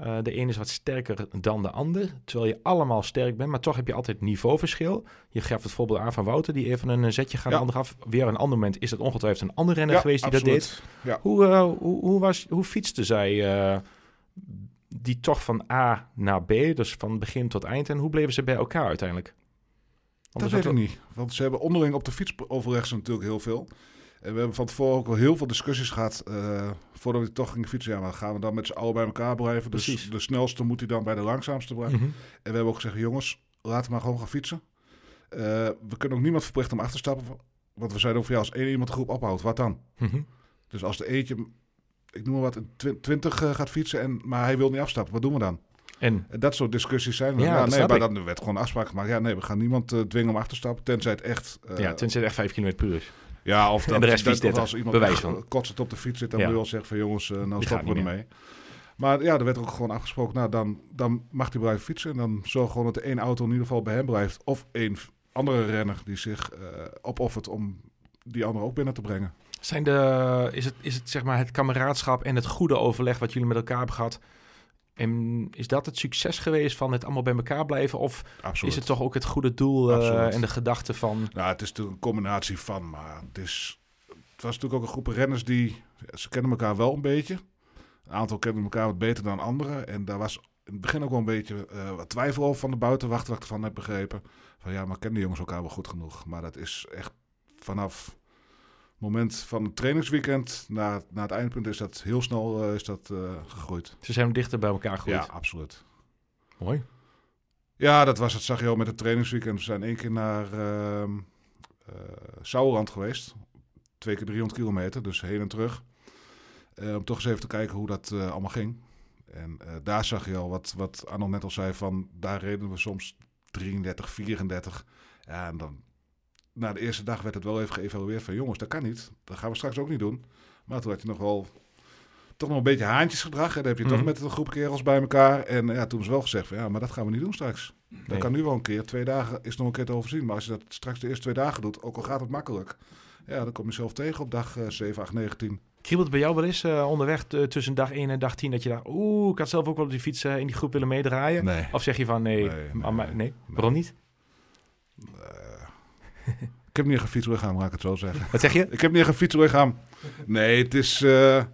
Uh, de ene is wat sterker dan de ander, terwijl je allemaal sterk bent, maar toch heb je altijd niveauverschil. Je gaf het voorbeeld aan van Wouter, die even een zetje gaat Ja. de ander af. Weer een ander moment is het ongetwijfeld een andere renner Ja, geweest die absoluut. dat deed. Ja. Hoe, eh, hoe, hoe, was, hoe fietste zij eh, die toch van A naar B, dus van begin tot eind, en hoe bleven ze bij elkaar uiteindelijk? Dat weet ik niet. Want ze hebben onderling op de fiets ze natuurlijk heel veel. En we hebben van tevoren ook wel heel veel discussies gehad. eh, voordat we toch gingen fietsen. Ja, maar gaan we dan met z'n allen bij elkaar blijven? Dus Precies. de snelste moet hij dan bij de langzaamste blijven. Mhm. En we hebben ook gezegd, jongens, laten we maar gewoon gaan fietsen. Eh, we kunnen ook niemand verplichten om achter te stappen. Want we zeiden ook van ja, als één iemand de groep ophoudt, wat dan? Mhm. Dus als de eentje, ik noem maar wat, een twi- 20 eh, gaat fietsen, en, maar hij wil niet afstappen, wat doen we dan? En dat soort discussies zijn er. Ja, Ja, dat nee, maar dan werd gewoon afspraak gemaakt. Ja, nee, we gaan niemand dwingen om achter te stappen, tenzij het echt... ja, tenzij het echt 5 km per uur is. Ja, of En dat, de rest dat- 30, als iemand bewijs van. kotsend op de fiets zit, dan Ja. moet je wel zeggen van jongens, eh, nou stoppen we ermee. Maar ja, er werd ook gewoon afgesproken, nou dan, dan mag hij blijven fietsen. En dan zorg gewoon dat er één auto in ieder geval bij hem blijft. Of één andere renner die zich eh, opoffert om die andere ook binnen te brengen. Zijn de, is, het, is het zeg maar het kameraadschap en het goede overleg wat jullie met elkaar hebben gehad? En is dat het succes geweest van het allemaal bij elkaar blijven? Of Absoluut. is het toch ook het goede doel eh, en de gedachte van... Nou, het is natuurlijk een combinatie van, maar het is... Het was natuurlijk ook een groep renners die... Ze kennen elkaar wel een beetje. Een aantal kennen elkaar wat beter dan anderen. En daar was in het begin ook wel een beetje eh, wat twijfel over van de buitenwacht, wat ik ervan heb begrepen. Van ja, maar kennen de jongens elkaar wel goed genoeg? Maar dat is echt vanaf moment van het trainingsweekend naar, naar het eindpunt is dat heel snel eh, is dat, eh, gegroeid. Ze zijn dichter bij elkaar Ja, gegroeid. absoluut. Mooi. Ja, dat was het. Zag je al met het trainingsweekend. We zijn één keer naar eh, Sauerland geweest. Twee keer 300 kilometer, dus heen en terug. Om toch eens even te kijken hoe dat allemaal ging. En daar zag je al wat, wat Arnold net al zei van... daar reden we soms 33, 34. Ja, en dan... Na de eerste dag werd het wel even geëvalueerd van... jongens, dat kan niet. Dat gaan we straks ook niet doen. Maar toen had je nog wel... toch nog een beetje haantjesgedrag. En dan heb je Mhm. toch met een groep kerels bij elkaar. En ja, toen is wel gezegd van... ja, maar dat gaan we niet doen straks. Dat kan nu wel een keer. Twee dagen is nog een keer te overzien. Maar als je dat straks de eerste twee dagen doet, ook al gaat het makkelijk. Ja, dan kom je zelf tegen op dag eh 7, 8, 9, 10. Kriebelt het bij jou wel eens eh, onderweg t- tussen dag 1 en dag 10 dat je dacht... Oeh, ik had zelf ook wel op die fiets eh, in die groep willen meedraaien? Nee. Of zeg je van nee, Nee, nee, nee. nee? Waarom niet? ik heb niet een gefietst laat ik het zo zeggen. Wat zeg je? Ik heb niet een gefietst Nee, het is... Eh,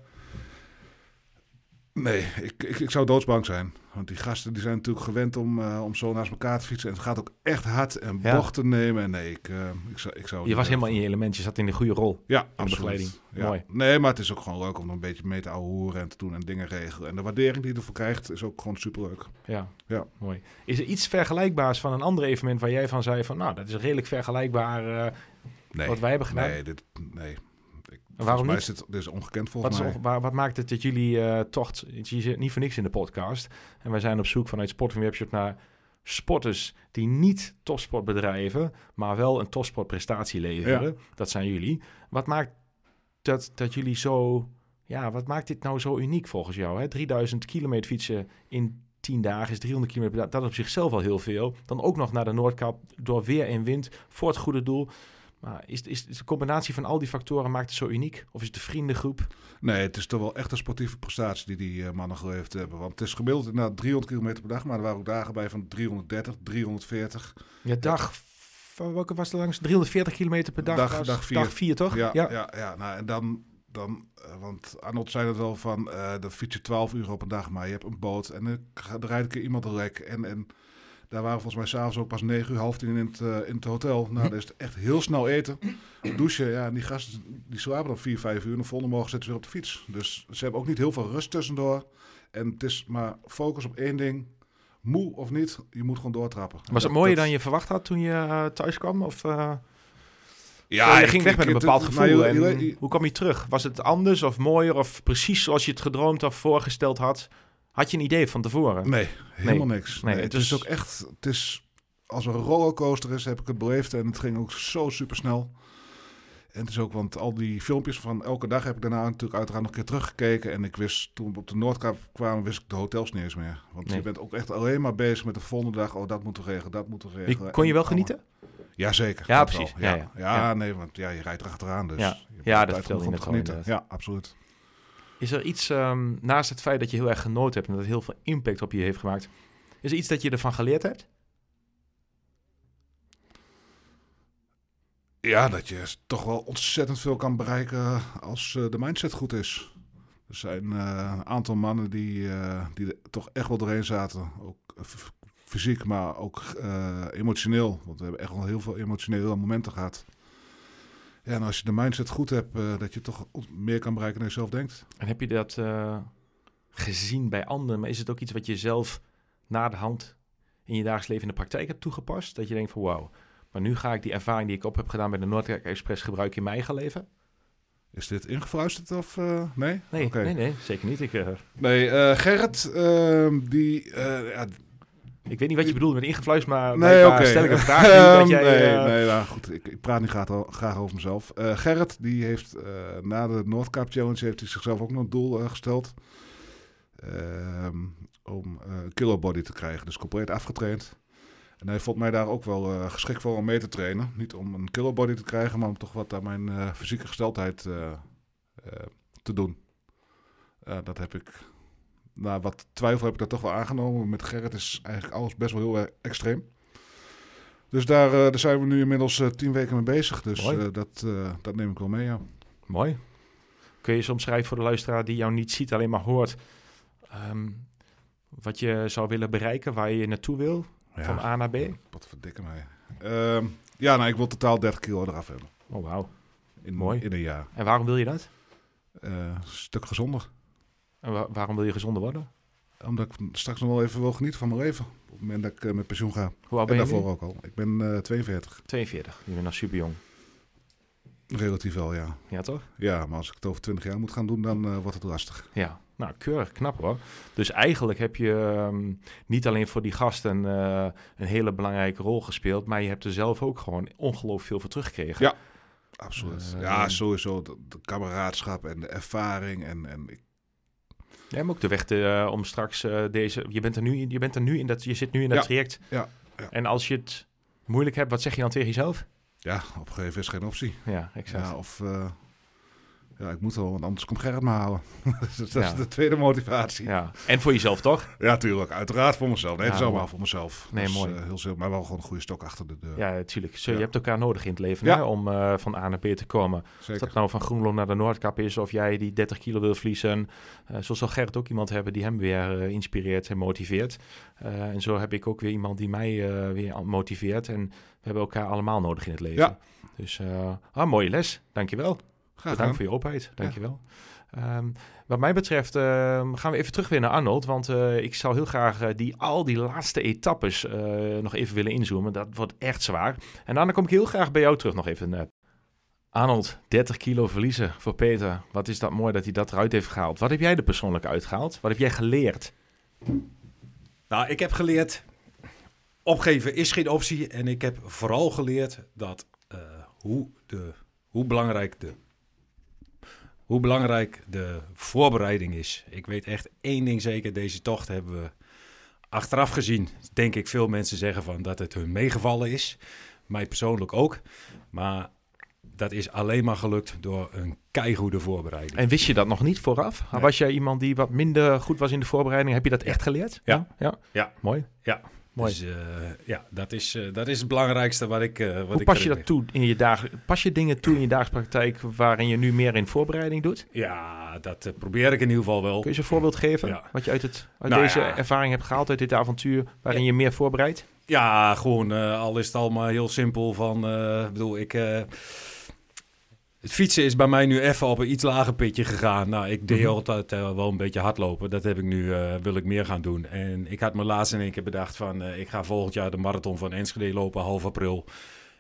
nee, ik, ik, ik zou doodsbang zijn. Want die gasten die zijn natuurlijk gewend om, eh, om zo naast elkaar te fietsen. En het gaat ook echt hard en Ja. bochten nemen. En nee, ik, eh, ik zou... Ik zou Je was helemaal in je element. Je zat in de goede rol. Ja, absoluut. begeleiding. Ja. Mooi. Nee, maar het is ook gewoon leuk om een beetje mee te ouwehoeren en te doen en dingen regelen. En de waardering die je ervoor krijgt is ook gewoon superleuk. Ja. Ja. mooi. Is er iets vergelijkbaars van een ander evenement waar jij van zei van... nou, dat is redelijk vergelijkbaar eh, Nee, wat wij hebben gedaan? nee, dit, nee. Waarom mij niet? is dit is ongekend Wat, volgens is, mij. waar- wat maakt het dat jullie eh tocht... Je zit niet voor niks in de podcast. En wij zijn op zoek vanuit Sporting Webshop naar sporters die niet topsport bedrijven... maar wel een topsportprestatie leveren. Dat zijn jullie. Wat maakt dat, dat jullie zo... Ja, wat maakt dit nou zo uniek volgens jou? Hè? 3000 kilometer fietsen in 10 dagen is 300 kilometer per dag. Dat is op zichzelf al heel veel. Dan ook nog naar de Noordkap door weer en wind voor het goede doel. Maar is, is, is de combinatie van al die factoren maakt het zo uniek? Of is het de vriendengroep? Nee, het is toch wel echt een sportieve prestatie die die eh, mannen geleverd hebben. Want het is gemiddeld inderdaad 300 kilometer per dag. Maar er waren ook dagen bij van 330, 340. Ja, dag... Van welke was het langs? 340 kilometer per dag? Dag- was- dag vier. Dag vier, toch? Ja, ja. ja, nou, en dan, dan eh, want Arnold zei het wel van, eh dan fiets je 12 uur op een dag, maar je hebt een boot en dan er rijdt een keer iemand een lek. En, en daar waren volgens mij s'avonds ook pas 9 uur, half tien in het, eh, in het hotel. Nou, dat is het echt heel snel eten. Douchen, ja, en die gasten die slapen dan 4, 5 uur en de volgende morgen zitten ze weer op de fiets. Dus ze hebben ook niet heel veel rust tussendoor. En het is maar focus op één ding. Moe of niet, je moet gewoon doortrappen. Was het mooier dat- dan je verwacht had toen je eh, thuis kwam? Of, eh, Ja, je ik- ging weg ik- met een het- bepaald nou, gevoel. je- en je- je- hoe kwam je terug? Was het anders of mooier of precies zoals je het gedroomd of voorgesteld had? Had je een idee van tevoren? Nee, helemaal niks. Nee, Nee, het het is- is ook echt, het is als een rollercoaster is, heb ik het beleefd en het ging ook zo super snel. En het is ook, want al die filmpjes van elke dag heb ik daarna natuurlijk uiteraard nog een keer teruggekeken. En ik wist, toen we op de Noordkap kwamen, wist ik de hotels niet eens meer. Want Nee. je bent ook echt alleen maar bezig met de volgende dag. Oh, dat moeten we regelen, dat moeten we regelen. kon je wel genieten? Jazeker. Ja, precies. Ja, Ja, ja. ja, nee, want ja, je rijdt erachteraan. Dus Ja. je Ja, dat vertelde je net genieten. Ja, absoluut. Is er iets, ehm, naast het feit dat je heel erg genoten hebt en dat het heel veel impact op je heeft gemaakt, is er iets dat je ervan geleerd hebt? Ja, dat je toch wel ontzettend veel kan bereiken als eh, de mindset goed is. Er zijn eh, een aantal mannen die, eh, die er toch echt wel doorheen zaten. Ook eh, fysiek, maar ook eh, emotioneel. Want we hebben echt wel heel veel emotionele momenten gehad. Ja, en als je de mindset goed hebt, eh, dat je toch meer kan bereiken dan je zelf denkt. En heb je dat eh, gezien bij anderen? Maar is het ook iets wat je zelf na de hand in je dagelijks leven in de praktijk hebt toegepast? Dat je denkt van wauw, maar nu ga ik die ervaring die ik op heb gedaan bij de Noordwijk Express gebruiken in mijn eigen leven? Is dit ingefluisterd of eh, nee? Nee, nee, nee, zeker niet. Ik, Nee, Gerrit, ehm, die... ja, ik weet niet wat je bedoelt met ingefluisterd, maar Nee, oké. stel ik een vraag nu dat jij... nee, eh, nee, nou goed, ik, ik praat niet graag, graag over mezelf. Eh, Gerrit, die heeft eh, na de Noordkaap Challenge heeft hij zichzelf ook nog een doel gesteld. Ehm, om een killer body te krijgen, dus compleet afgetraind. En hij vond mij daar ook wel geschikt voor om mee te trainen. Niet om een killer body te krijgen, maar om toch wat aan mijn fysieke gesteldheid te doen. Dat heb ik, na wat twijfel heb ik dat toch wel aangenomen. Met Gerrit is eigenlijk alles best wel heel erg extreem. Dus daar, eh, daar zijn we nu inmiddels eh, tien weken mee bezig. Dus eh, dat, eh, dat neem ik wel mee, ja. Mooi. Kun je soms schrijven voor de luisteraar die jou niet ziet, alleen maar hoort, ehm, wat je zou willen bereiken, waar je naartoe wil, van A naar B? Wat verdikken mij. Ehm, ja, nou, ik wil totaal 30 kilo eraf hebben. Oh, wauw. In, Mooi. in een jaar. En waarom wil je dat? Eh, een stuk gezonder. En wa- waarom wil je gezonder worden? Omdat ik straks nog wel even wil genieten van mijn leven. Op het moment dat ik eh, met pensioen ga. Hoe oud En ben je daarvoor nu? ook al. Ik ben eh 42. 42. Je bent nog super jong. Relatief wel, ja. Ja, toch? Ja, maar als ik het over 20 jaar moet gaan doen, dan eh, wordt het lastig. Ja. Nou, keurig. Knap hoor. Dus eigenlijk heb je ehm, niet alleen voor die gasten eh, een hele belangrijke rol gespeeld, maar je hebt er zelf ook gewoon ongelooflijk veel voor teruggekregen. Ja. Absoluut. Ja, sowieso. De, de kameraadschap en de ervaring. En, en ik, Ja, maar ook de weg te, eh, om straks eh, deze. Je bent er nu, in- je bent er nu in dat. Je zit nu in dat Ja, traject. ja, ja. En als je het moeilijk hebt, wat zeg je dan tegen jezelf? ja, opgeven is geen optie. Ja, exact. Ja, of, eh, Ja, ik moet wel, want anders komt Gerrit me halen. dat Ja. is de tweede motivatie. Ja, Ja. En voor jezelf toch? tuurlijk. Uiteraard voor mezelf. Nee, het is Ja, allemaal voor mezelf. Nee, Dus, mooi. eh, heel zin, maar wel gewoon een goede stok achter de deur. Ja, natuurlijk. Zo, Ja. Je hebt elkaar nodig in het leven Ja. hè, om eh, van A naar B te komen. Of Zeker. dat nou van Groenlo naar de Noordkap is, of jij die 30 kilo wil verliezen. Eh, zo zal Gerrit ook iemand hebben die hem weer inspireert en motiveert. En zo heb ik ook weer iemand die mij weer motiveert. En we hebben elkaar allemaal nodig in het leven. Ja. Dus, ah, mooie les. Dankjewel. Graag Bedankt voor je openheid. Dankjewel. Ehm wat mij betreft ehm, gaan we even terug weer naar Arnold. Want eh, ik zou heel graag eh, die, al die laatste etappes eh, nog even willen inzoomen. Dat wordt echt zwaar. En daarna kom ik heel graag bij jou terug nog even. eh. Arnold, 30 kilo verliezen voor Peter. Wat is dat mooi dat hij dat eruit heeft gehaald. Wat heb jij er persoonlijk uitgehaald? Wat heb jij geleerd? Nou, ik heb geleerd, opgeven is geen optie. En ik heb vooral geleerd dat eh, hoe, de, hoe, belangrijk de, hoe belangrijk de voorbereiding is. Ik weet echt één ding zeker, deze tocht hebben we achteraf gezien. Denk ik veel mensen zeggen van dat het hun meegevallen is. Mij persoonlijk ook. Maar dat is alleen maar gelukt door een keigoede voorbereiding. En wist je dat nog niet vooraf? Nee. Was jij iemand die wat minder goed was in de voorbereiding? Heb je dat echt geleerd? Ja. Ja. Ja. Mooi. Ja. Mooi. Dus eh, ja, dat is, eh, dat is het belangrijkste wat ik. eh, wat Hoe ik pas je dat toe in je dagen? Pas je dingen toe in je dagelijkse praktijk waarin je nu meer in voorbereiding doet? Ja, dat probeer ik in ieder geval wel. Kun je eens een voorbeeld geven? Ja. Wat je uit, het, uit Nou deze ja. ervaring hebt gehaald, uit dit avontuur, waarin je meer voorbereidt? Ja, gewoon al is het allemaal heel simpel van, bedoel, ik... het fietsen is bij mij nu even op een iets lager pitje gegaan. Nou, ik deed Mhm. altijd eh, wel een beetje hardlopen. Dat heb ik nu, eh, wil ik meer gaan doen. En ik had me laatst in één keer bedacht van, eh, ik ga volgend jaar de marathon van Enschede lopen, half april.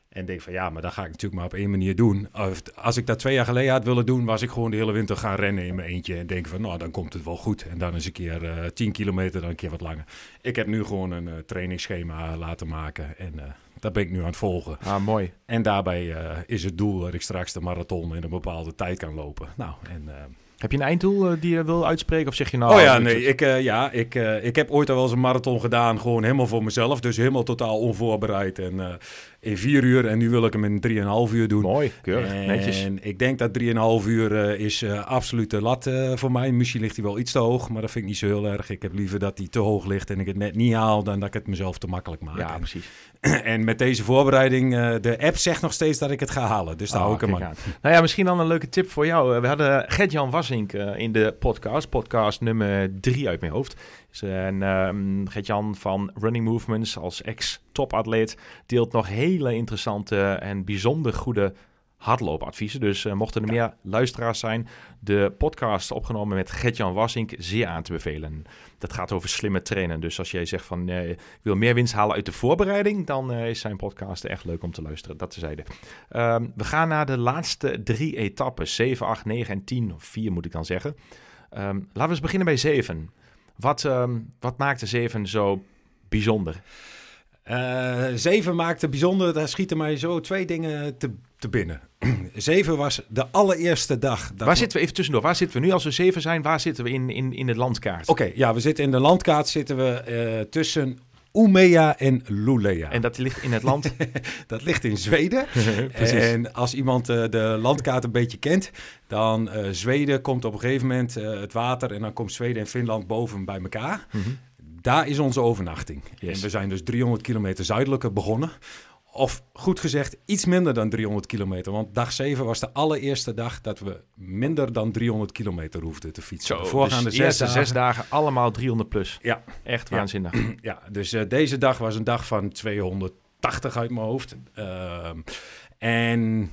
En denk van, ja, maar dat ga ik natuurlijk maar op één manier doen. Als ik dat twee jaar geleden had willen doen, was ik gewoon de hele winter gaan rennen in mijn eentje. En denk van, nou, dan komt het wel goed. En dan eens een keer eh 10 kilometer, dan een keer wat langer. Ik heb nu gewoon een trainingsschema laten maken. En dat ben ik nu aan het volgen. Ah, mooi. En daarbij eh, is het doel dat ik straks de marathon in een bepaalde tijd kan lopen. Nou, en... eh, Heb je een einddoel eh, die je wil uitspreken? Of zeg je nou... oh ja, nee, ik, ja ik, ik heb ooit al wel eens een marathon gedaan, gewoon helemaal voor mezelf. Dus helemaal totaal onvoorbereid en in vier uur. En nu wil ik hem in drieënhalf uur doen. Mooi, keurig, en netjes. ik denk dat 3,5 uur eh, is eh absoluut de lat eh, voor mij. Misschien ligt hij wel iets te hoog, maar dat vind ik niet zo heel erg. Ik heb liever dat hij te hoog ligt en ik het net niet haal, dan dat ik het mezelf te makkelijk maak. Ja, En- precies. en met deze voorbereiding, de app zegt nog steeds dat ik het ga halen. Dus daar Ah, hou ik hem aan. aan. Nou ja, misschien dan een leuke tip voor jou. We hadden Gert-Jan Wassink in de podcast, podcast nummer drie uit mijn hoofd. Dus, en ehm, Gert-Jan van Running Movements als ex-topatleet deelt nog hele interessante en bijzonder goede hardloopadviezen. Dus eh, mochten er meer luisteraars zijn, de podcast opgenomen met Gert-Jan Wassink zeer aan te bevelen. Dat gaat over slimme trainen. Dus als jij zegt van ik wil meer winst halen uit de voorbereiding, dan eh, is zijn podcast echt leuk om te luisteren. Dat tezijde. Ehm, we gaan naar de laatste drie etappes. 7, 8, 9 en 10. Of 4 moet ik dan zeggen. Ehm, laten we eens beginnen bij 7. Wat, ehm, wat maakt de 7 zo bijzonder? Eh, zeven maakte bijzonder, daar schieten mij zo twee dingen te, te binnen. zeven was de allereerste dag. waar we- zitten we even tussendoor? Waar zitten we nu als we 7 zijn? Waar zitten we in, in, in de landkaart? Oké, ja, we zitten in de landkaart zitten we eh, tussen Umea en Lulea. En dat ligt in het land. dat ligt in Zweden. En als iemand eh, de landkaart een beetje kent, dan eh Zweden komt op een gegeven moment het water en dan komt Zweden en Finland boven bij elkaar. Mhm. Daar is onze overnachting. Yes. En we zijn dus 300 kilometer zuidelijker begonnen. Of goed gezegd, iets minder dan 300 kilometer. Want dag 7 was de allereerste dag dat we minder dan 300 kilometer hoefden te fietsen. Zo, de voorgaande dus zes eerste dagen, zes dagen allemaal 300 plus. Ja. Echt waanzinnig. Ja, dus eh, deze dag was een dag van 280 uit mijn hoofd. Ehm, en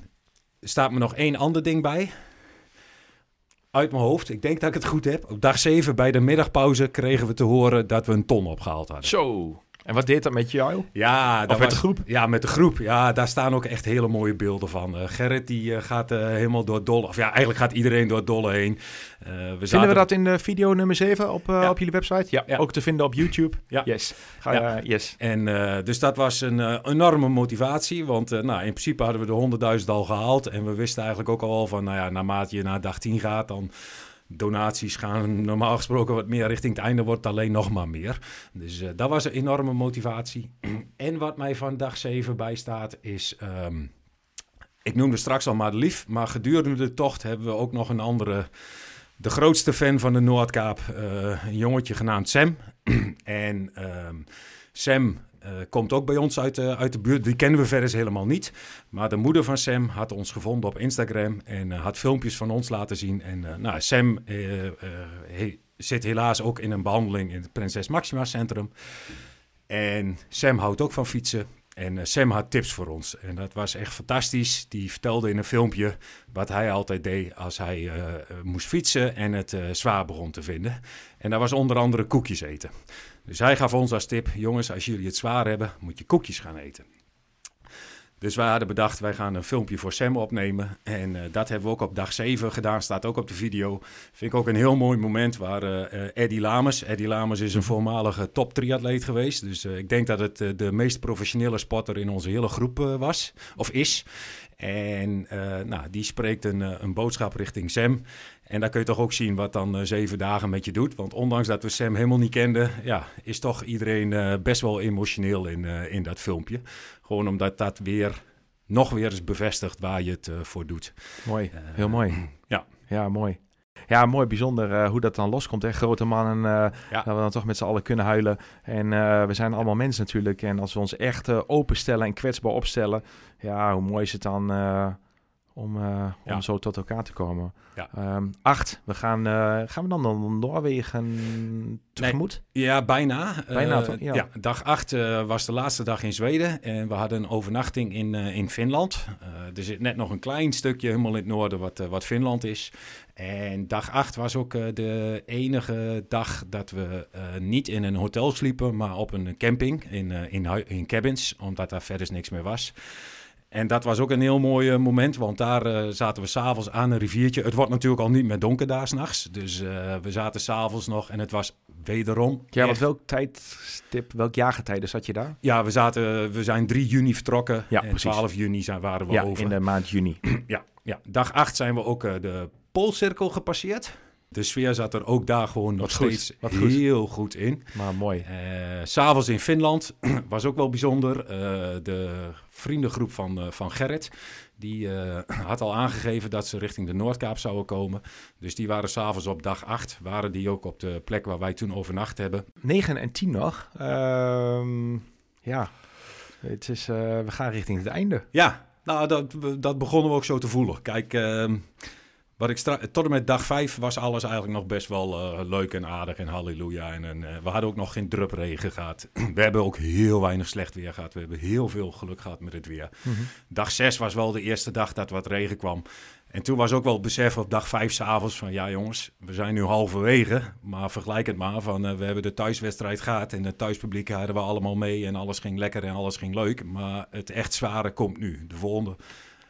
staat me nog één ander ding bij. Uit mijn hoofd, ik denk dat ik het goed heb. Op dag 7 bij de middagpauze kregen we te horen dat we een ton opgehaald hadden. Zo. En wat deed dat met jou? Ja, dat met was- de groep? Ja, met de groep. Ja, daar staan ook echt hele mooie beelden van. Eh, Gerrit die eh, gaat eh, helemaal door dolle. Of ja, eigenlijk gaat iedereen door dolle heen. We Vinden zaten- we dat in de video nummer 7 op, Ja. op jullie website? Ja, Ja. ook te vinden op YouTube. Ja. Yes. Ga, Ja. yes. En dus dat was een enorme motivatie. Want nou, in principe hadden we de 100.000 al gehaald. En we wisten eigenlijk ook al van, nou ja, naarmate je naar dag 10 gaat, dan donaties gaan normaal gesproken wat meer richting het einde, wordt alleen nog maar meer. Dus eh, dat was een enorme motivatie. en wat mij van dag 7 bijstaat is, ehm, ik noemde straks al Madelief, maar gedurende de tocht hebben we ook nog een andere, de grootste fan van de Noordkaap, uh, een jongetje genaamd Sam. en ehm, Sam komt ook bij ons uit de, uit de buurt. Die kennen we verder helemaal niet. Maar de moeder van Sam had ons gevonden op Instagram en uh, had filmpjes van ons laten zien. En nou, Sam zit helaas ook in een behandeling in het Prinses Maxima Centrum. En Sam houdt ook van fietsen. En Sam had tips voor ons. En dat was echt fantastisch. Die vertelde in een filmpje wat hij altijd deed als hij moest fietsen en het zwaar begon te vinden. En dat was onder andere koekjes eten. Dus hij gaf ons als tip: jongens, als jullie het zwaar hebben, moet je koekjes gaan eten. Dus wij hadden bedacht, wij gaan een filmpje voor Sam opnemen. En uh, dat hebben we ook op dag 7 gedaan, staat ook op de video. Vind ik ook een heel mooi moment waar uh, Eddie Lamers... Eddie Lamers is een voormalige top triatleet geweest. Dus ik denk dat het de meest professionele sporter in onze hele groep was, of is. En nou, die spreekt een, een boodschap richting Sam. En daar kun je toch ook zien wat dan uh, zeven dagen met je doet. Want ondanks dat we Sam helemaal niet kenden, ja, is toch iedereen uh, best wel emotioneel in, uh, in dat filmpje. Gewoon omdat dat weer nog weer eens bevestigt waar je het voor doet. Mooi, heel mooi. Ja. Ja, mooi. Ja, mooi, bijzonder hoe dat dan loskomt. Hè? Grote mannen, ja. dat we dan toch met z'n allen kunnen huilen. En we zijn allemaal mensen natuurlijk. En als we ons echt openstellen en kwetsbaar opstellen, ja, hoe mooi is het dan om, uh, om zo tot elkaar te komen. Ja. Um, acht, we gaan, uh, gaan we dan naar Noorwegen tegemoet? Nee, ja, bijna. Bijna, uh, ja. ja. dag acht was de laatste dag in Zweden en we hadden een overnachting in, in Finland. er zit net nog een klein stukje helemaal in het noorden wat, wat Finland is. En dag acht was ook de enige dag dat we niet in een hotel sliepen, maar op een camping in, in, in cabins, omdat daar verder niks meer was. En dat was ook een heel mooi uh, moment, want daar uh, zaten we s'avonds aan een riviertje. Het wordt natuurlijk al niet meer donker daar s'nachts. Dus uh, we zaten s'avonds nog en het was wederom... Ja, want welk tijdstip, welk jaargetijde zat je daar? Ja, we, zaten, we zijn 3 juni vertrokken ja, en precies. 12 juni zijn, waren we ja, over. in de maand juni. ja, ja, dag 8 zijn we ook de Poolcirkel gepasseerd. De sfeer zat er ook daar gewoon nog goed, steeds wat goed. heel goed in. Maar mooi. Uh, S'avonds in Finland was ook wel bijzonder. Uh, de vriendengroep van, uh, van Gerrit, die had al aangegeven dat ze richting de Noordkaap zouden komen. Dus die waren s'avonds op dag 8, waren die ook op de plek waar wij toen overnacht hebben. 9 en 10 nog. Uh, ja, het is, we gaan richting het einde. Ja, nou dat, dat begonnen we ook zo te voelen. Kijk... wat ik tot en met dag 5 was alles eigenlijk nog best wel uh, leuk en aardig en halleluja. En, en uh, we hadden ook nog geen drupregen gehad. we hebben ook heel weinig slecht weer gehad. We hebben heel veel geluk gehad met het weer. Mm-hmm. Dag 6 was wel de eerste dag dat wat regen kwam. En toen was ook wel het besef op dag 5 s'avonds van ja jongens, we zijn nu halverwege. Maar vergelijk het maar van uh, we hebben de thuiswedstrijd gehad en het thuispubliek hadden we allemaal mee. En alles ging lekker en alles ging leuk. Maar het echt zware komt nu, de volgende.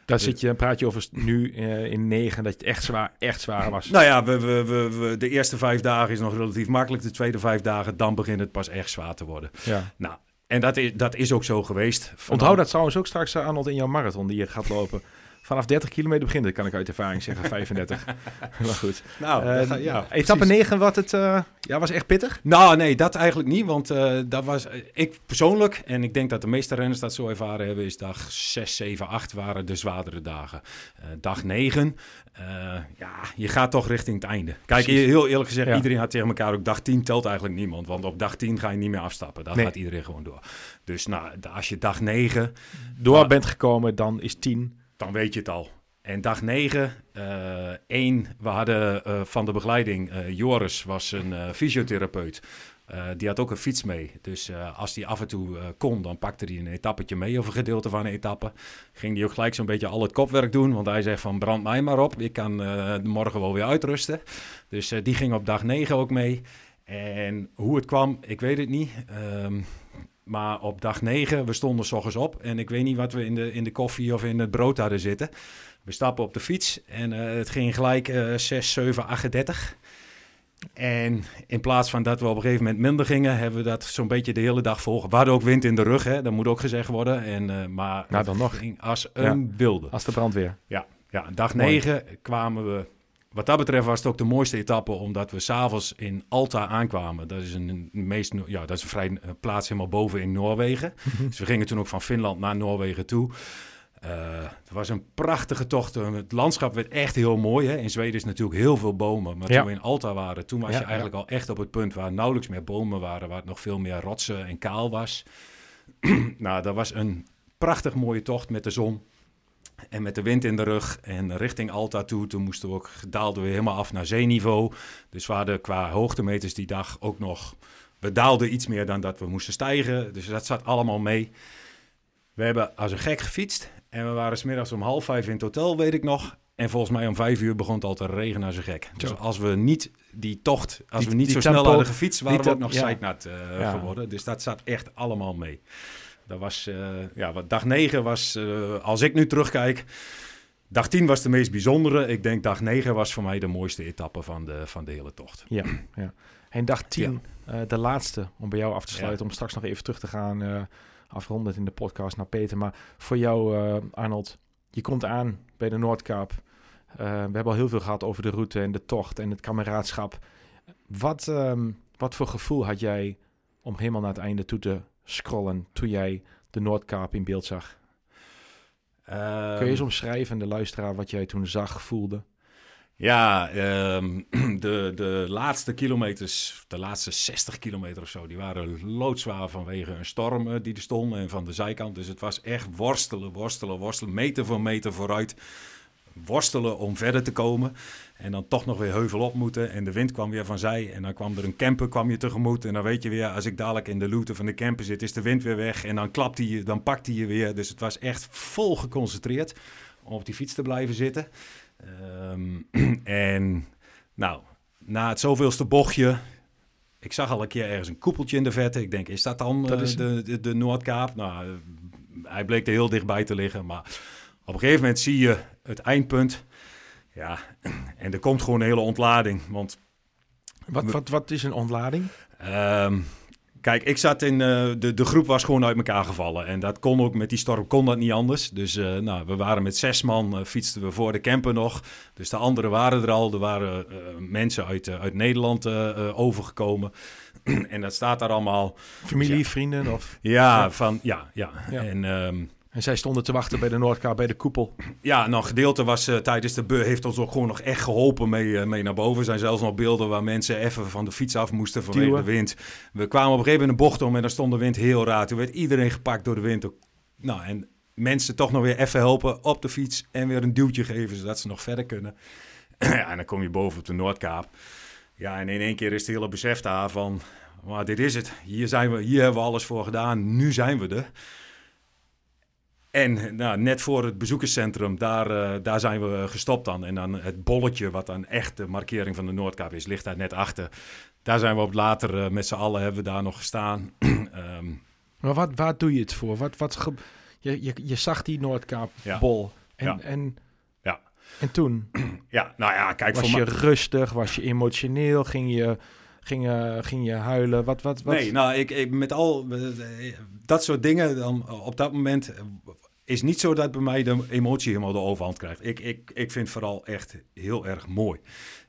Daar zit je, praat je over nu uh, in negen, dat het echt zwaar, echt zwaar was. Nou ja, we, we, we, de eerste vijf dagen is nog relatief makkelijk. De tweede vijf dagen, dan begint het pas echt zwaar te worden. Ja. Nou, en dat is, dat is ook zo geweest. Onthoud dat trouwens ook straks, uh, Arnold, in jouw marathon die je gaat lopen. Vanaf 30 kilometer begint het, kan ik uit ervaring zeggen. 35. maar goed. Nou, uh, ga, ja, etappe 9, wat het, uh, ja, was echt pittig? Nou, nee, dat eigenlijk niet. Want uh, dat was, ik persoonlijk, en ik denk dat de meeste renners dat zo ervaren hebben, is dag 6, 7, 8 waren de zwaardere dagen. Dag 9, ja, je gaat toch richting het einde. Kijk, Precies. heel eerlijk gezegd, Ja. iedereen had tegen elkaar ook dag 10 telt eigenlijk niemand. Want op dag 10 ga je niet meer afstappen. Dan Nee. gaat iedereen gewoon door. Dus nou, als je dag 9, Door bent gekomen, dan is 10. Dan weet je het al. En dag 9, uh, één, we hadden uh, van de begeleiding, uh, Joris was een fysiotherapeut. Die had ook een fiets mee. Dus als hij af en toe kon, dan pakte hij een etappetje mee of een gedeelte van een etappe. Ging hij ook gelijk zo'n beetje al het kopwerk doen. Want hij zegt van brand mij maar op. Ik kan morgen wel weer uitrusten. Dus die ging op dag 9 ook mee. En hoe het kwam, ik weet het niet. Um, maar op dag 9, we stonden s ochtends op. En ik weet niet wat we in de, in de koffie of in het brood hadden zitten. We stappen op de fiets en uh, het ging gelijk uh, 6, 7, 38. En in plaats van dat we op een gegeven moment minder gingen, hebben we dat zo'n beetje de hele dag volgen. We hadden ook wind in de rug, hè? dat moet ook gezegd worden. En, uh, maar Nou, dan nog. ging als een ja. wilde. Als de brandweer. Ja, ja dag Mooi. 9 kwamen we. Wat dat betreft was het ook de mooiste etappe, omdat we s'avonds in Alta aankwamen. Dat is een, meest, ja, dat is een vrij plaats helemaal boven in Noorwegen. dus we gingen toen ook van Finland naar Noorwegen toe. het was een prachtige tocht. Het landschap werd echt heel mooi. Hè? In Zweden is natuurlijk heel veel bomen. Maar toen we in Alta waren, toen was je eigenlijk al echt op het punt waar nauwelijks meer bomen waren. Waar het nog veel meer rotsen en kaal was. nou, dat was een prachtig mooie tocht met de zon. En met de wind in de rug en richting Alta toe, toen moesten we ook, daalden we helemaal af naar zeeniveau. Dus we hadden qua hoogtemeters die dag ook nog, we daalden iets meer dan dat we moesten stijgen. Dus dat zat allemaal mee. We hebben als een gek gefietst en we waren smiddags om half vijf in het hotel, weet ik nog. En volgens mij om vijf uur begon het al te regenen als een gek. Dus als we niet die tocht, als we niet zo snel hadden gefietst, waren we ook nog ja. uh, geworden. Dus dat zat echt allemaal mee. Dat was, uh, ja, wat dag 9 was, uh, als ik nu terugkijk, dag 10 was de meest bijzondere. Ik denk dag 9 was voor mij de mooiste etappe van de, van de hele tocht. Ja, ja. En dag 10, ja. uh, de laatste, om bij jou af te sluiten, ja. om straks nog even terug te gaan, afrondend in de podcast naar Peter. Maar voor jou, Arnold, je komt aan bij de Noordkaap. we hebben al heel veel gehad over de route en de tocht en het kameraadschap. Wat, um, wat voor gevoel had jij om helemaal naar het einde toe te scrollen toen jij de Noordkaap in beeld zag? Um, Kun je eens omschrijven, de luisteraar, wat jij toen zag, voelde? Ja, um, de, de laatste kilometers, de laatste 60 kilometer of zo, die waren loodzwaar vanwege een storm uh, die er stond en van de zijkant. Dus het was echt worstelen, worstelen, worstelen, meter voor meter vooruit worstelen om verder te komen. En dan toch nog weer heuvel op moeten. En de wind kwam weer van zij. En dan kwam er een camper kwam je tegemoet. En dan weet je weer, als ik dadelijk in de loote van de camper zit, is de wind weer weg. En dan klapt hij je, dan pakt hij je weer. Dus het was echt vol geconcentreerd om op die fiets te blijven zitten. Um, en nou, na het zoveelste bochtje. Ik zag al een keer ergens een koepeltje in de verte. Ik denk, is dat dan dat is... de, de, de Noordkaap? Nou, hij bleek er heel dichtbij te liggen. Maar op een gegeven moment zie je het eindpunt. Ja, en er komt gewoon een hele ontlading. Want wat, wat, wat is een ontlading? Um, kijk, ik zat in. Uh, de, de groep was gewoon uit elkaar gevallen. En dat kon ook met die storm kon dat niet anders. Dus uh, nou, we waren met zes man, uh, fietsten we voor de camper nog. Dus de anderen waren er al. Er waren mensen uit, uit Nederland overgekomen. en dat staat daar allemaal. Familie, ja. vrienden of? Ja, van ja, ja. ja. En. Um, en zij stonden te wachten bij de Noordkaap, bij de koepel. Ja, nou, gedeelte was uh, tijdens de beur heeft ons ook gewoon nog echt geholpen mee, uh, mee naar boven. Er zijn zelfs nog beelden waar mensen even van de fiets af moesten vanwege Duwen. de wind. We kwamen op een gegeven moment een bocht om en dan stond de wind heel raar. Toen werd iedereen gepakt door de wind. Nou, en mensen toch nog weer even helpen op de fiets en weer een duwtje geven zodat ze nog verder kunnen. ja, en dan kom je boven op de Noordkaap. Ja, en in één keer is het hele besef daar van, maar dit is het. Hier, zijn we, hier hebben we alles voor gedaan. Nu zijn we er. En nou, net voor het bezoekerscentrum, daar, uh, daar zijn we gestopt dan. En dan het bolletje, wat dan echt de markering van de Noordkaap is, ligt daar net achter. Daar zijn we op later uh, met z'n allen hebben we daar nog gestaan. um, maar wat, waar doe je het voor? Wat, wat je, je, je zag die Noordkaapbol. Ja. En, ja. en, ja. en toen? Ja, nou ja, kijk. Was je rustig? Was je emotioneel? Ging je ging je, ging je huilen? Wat, wat, wat? Nee, nou, ik, ik, met al dat soort dingen, dan op dat moment is niet zo dat bij mij de emotie helemaal de overhand krijgt. Ik, ik, ik vind vooral echt heel erg mooi.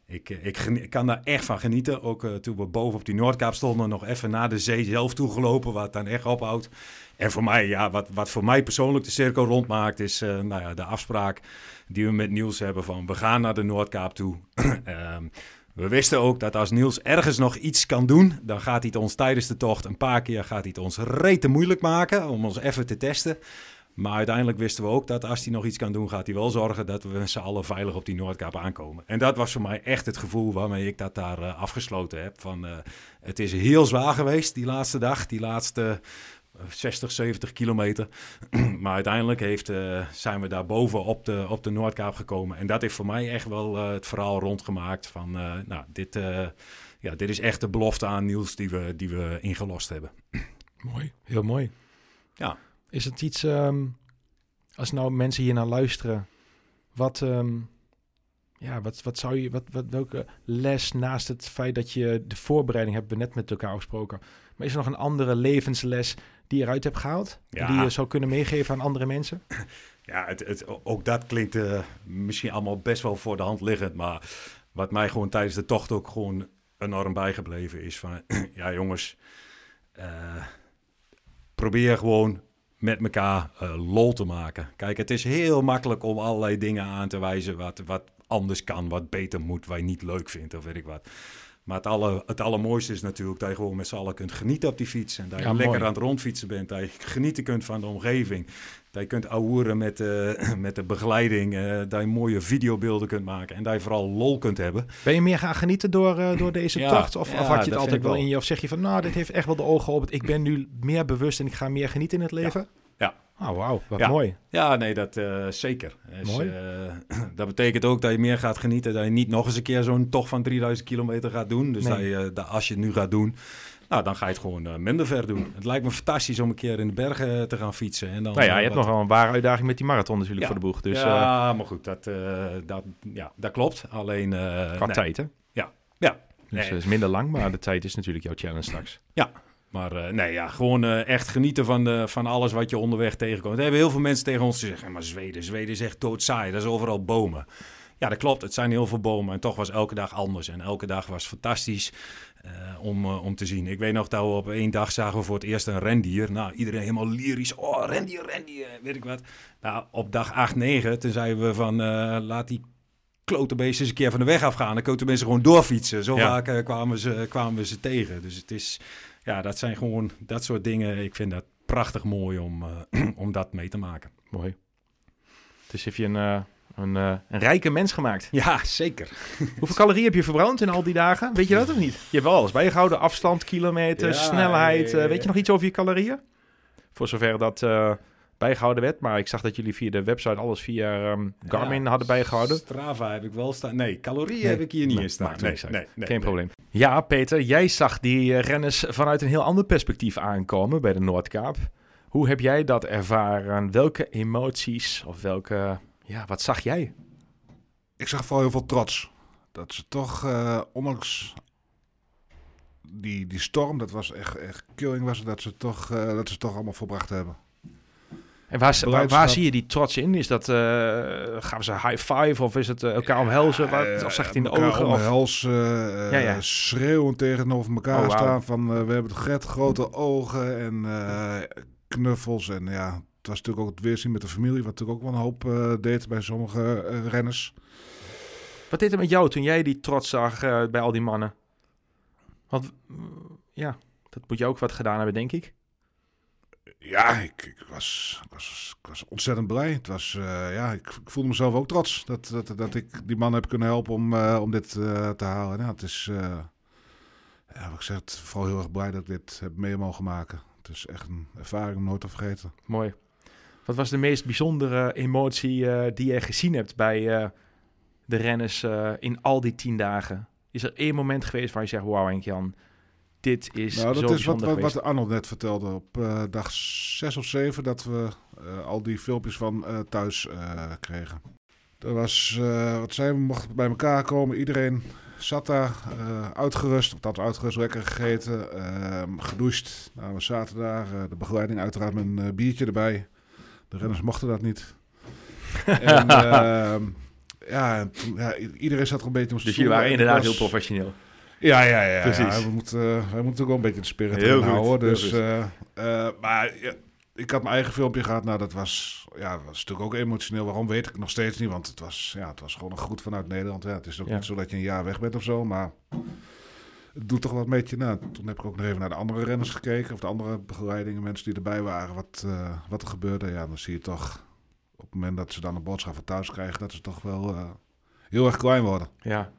Ik, ik, ik kan daar echt van genieten. Ook uh, toen we boven op die Noordkaap stonden, nog even naar de zee zelf toegelopen, wat dan echt ophoudt. En voor mij, ja, wat, wat voor mij persoonlijk de cirkel rondmaakt, is uh, nou ja, de afspraak die we met Niels hebben van we gaan naar de Noordkaap toe. um, we wisten ook dat als Niels ergens nog iets kan doen, dan gaat hij het ons tijdens de tocht een paar keer gaat hij het ons rete moeilijk maken om ons even te testen. Maar uiteindelijk wisten we ook dat als hij nog iets kan doen, gaat hij wel zorgen dat we z'n allen veilig op die Noordkaap aankomen. En dat was voor mij echt het gevoel waarmee ik dat daar uh, afgesloten heb. Van, uh, het is heel zwaar geweest die laatste dag, die laatste 60, 70 kilometer. maar uiteindelijk heeft, uh, zijn we daar boven op de, op de Noordkaap gekomen. En dat heeft voor mij echt wel uh, het verhaal rondgemaakt van... Uh, nou, dit, ja, dit is echt de belofte aan Niels die we, die we ingelost hebben. mooi, heel mooi. Ja. Is het iets, um, als nou mensen hier naar luisteren, wat, um, ja, wat, wat zou je, wat, wat, welke les naast het feit dat je de voorbereiding hebt we net met elkaar gesproken, maar is er nog een andere levensles die je eruit hebt gehaald, ja. die je zou kunnen meegeven aan andere mensen? Ja, het, het, ook dat klinkt uh, misschien allemaal best wel voor de hand liggend, maar wat mij gewoon tijdens de tocht ook gewoon enorm bijgebleven is van, ja jongens, uh, probeer gewoon met elkaar uh, lol te maken. Kijk, het is heel makkelijk om allerlei dingen aan te wijzen wat, wat anders kan, wat beter moet, wat je niet leuk vindt of weet ik wat. Maar het, alle, het allermooiste is natuurlijk dat je gewoon met z'n allen kunt genieten op die fiets. En dat je lekker aan het rondfietsen bent. Dat je genieten kunt van de omgeving. Dat je kunt ouwen met, uh, met de begeleiding. Uh, dat je mooie videobeelden kunt maken. En dat je vooral lol kunt hebben. Ben je meer gaan genieten door, uh, door deze ja, tocht? Of, ja, of had je het altijd wel in je? Of zeg je van, nou, dit heeft echt wel de ogen op het. Ik ben nu meer bewust en ik ga meer genieten in het leven? Ja, Oh, wauw, wat mooi. Ja, nee, dat uh, zeker. Dus, mooi. Uh, dat betekent ook dat je meer gaat genieten. Dat je niet nog eens een keer zo'n tocht van 3000 kilometer gaat doen. Dus nee. dat je, dat als je het nu gaat doen, nou, dan ga je het gewoon minder ver doen. Het lijkt me fantastisch om een keer in de bergen te gaan fietsen. En dan, nou ja, je hebt nog wel een ware uitdaging met die marathon natuurlijk ja. voor de boeg. Dus, ja, maar goed, dat, dat, ja, dat klopt. Alleen... Qua nee. tijd, hè? Ja, ja. Dus het is minder lang, maar de tijd is natuurlijk jouw challenge straks. Ja, maar uh, nee, ja, gewoon uh, echt genieten van, de, van alles wat je onderweg tegenkomt. Er hebben heel veel mensen tegen ons gezegd, maar Zweden, Zweden is echt doodsaai. Dat is overal bomen. Ja, dat klopt. Het zijn heel veel bomen. En toch was elke dag anders. En elke dag was fantastisch uh, om, om te zien. Ik weet nog dat we op één dag zagen we voor het eerst een rendier. Nou, iedereen helemaal lyrisch. Oh, rendier, rendier, weet ik wat. Nou, op dag 8, 9, toen zeiden we van, laat die klote beesten eens een keer van de weg afgaan. Dan kunnen mensen gewoon doorfietsen. Zo ja. vaak kwamen, ze, kwamen we ze tegen. Dus het is ja, dat zijn gewoon dat soort dingen. Ik vind dat prachtig mooi om, uh, om dat mee te maken. Mooi. Dus heb je een, uh, een, uh, een rijke mens gemaakt. Ja, zeker. Hoeveel calorieën heb je verbrand in al die dagen? Weet je dat of niet? Je hebt wel alles bijgehouden. Afstand, kilometer, ja, snelheid. Ja, weet je nog iets over je calorieën? Voor zover dat bijgehouden werd. Maar ik zag dat jullie via de website alles via um, Garmin ja, hadden bijgehouden. Strava heb ik wel staan. Nee, calorieën nee, heb ik hier niet in staan. Nee, nee, nee, geen probleem. Ja, Peter, jij zag die uh, renners vanuit een heel ander perspectief aankomen bij de Noordkaap. Hoe heb jij dat ervaren? Welke emoties of welke... Ja, wat zag jij? Ik zag vooral heel veel trots. Dat ze toch, uh, ondanks die, die storm, dat was echt, echt killing, was dat ze toch, uh, dat ze toch allemaal volbracht hebben. En waar, waar, waar, zie je die trots in? Is dat, uh, gaan ze high five of is het uh, elkaar omhelzen? Wat, of zegt het in de ogen? Omhelzen, ja, ja. schreeuwen tegenover elkaar oh, wow. staan van we hebben het gret, grote ogen en knuffels. En ja, het was natuurlijk ook het weerzien met de familie, wat natuurlijk ook wel een hoop deed bij sommige renners. Wat deed er met jou toen jij die trots zag bij al die mannen? Want ja, dat moet je ook wat gedaan hebben, denk ik. Ja, ik, was, was, was ontzettend blij. Het was, uh, ja, ik, ik, voelde mezelf ook trots dat, dat, dat ik die man heb kunnen helpen om, uh, om dit uh, te halen. Ja, het is, ja, ik zeg, vooral heel erg blij dat ik dit heb mee mogen maken. Het is echt een ervaring om nooit te vergeten. Mooi. Wat was de meest bijzondere emotie die je gezien hebt bij de renners in al die tien dagen? Is er één moment geweest waar je zegt, wauw Henk-Jan, dit is nou, dat is wat, wat, wat Arnold net vertelde op uh, dag 6 of 7 dat we uh, al die filmpjes van uh, thuis kregen. Er was, wat zijn we, mochten bij elkaar komen. Iedereen zat daar uitgerust, of dat uitgerust, lekker gegeten, ehm, gedoucht. Nou, we zaten daar, de begeleiding uiteraard met een biertje erbij. De renners mochten dat niet. en, ehm, ja, ja, iedereen zat er een beetje om Dus jullie waren inderdaad heel professioneel. Ja, ja, ja. Precies. Ja, we, moeten, uh, we moeten ook wel een beetje de spirit heel houden. Dus, uh, uh, maar ja, ik had mijn eigen filmpje gehad. Nou, dat was, ja, dat was natuurlijk ook emotioneel. Waarom weet ik nog steeds niet. Want het was, ja, het was gewoon een goed vanuit Nederland. Ja, het is ook ja. niet zo dat je een jaar weg bent of zo. Maar het doet toch wat met je. Nou, toen heb ik ook nog even naar de andere renners gekeken. Of de andere begeleidingen, mensen die erbij waren. Wat, wat er gebeurde. Ja, dan zie je toch op het moment dat ze dan een boodschap van thuis krijgen. Dat ze toch wel heel erg klein worden. Ja,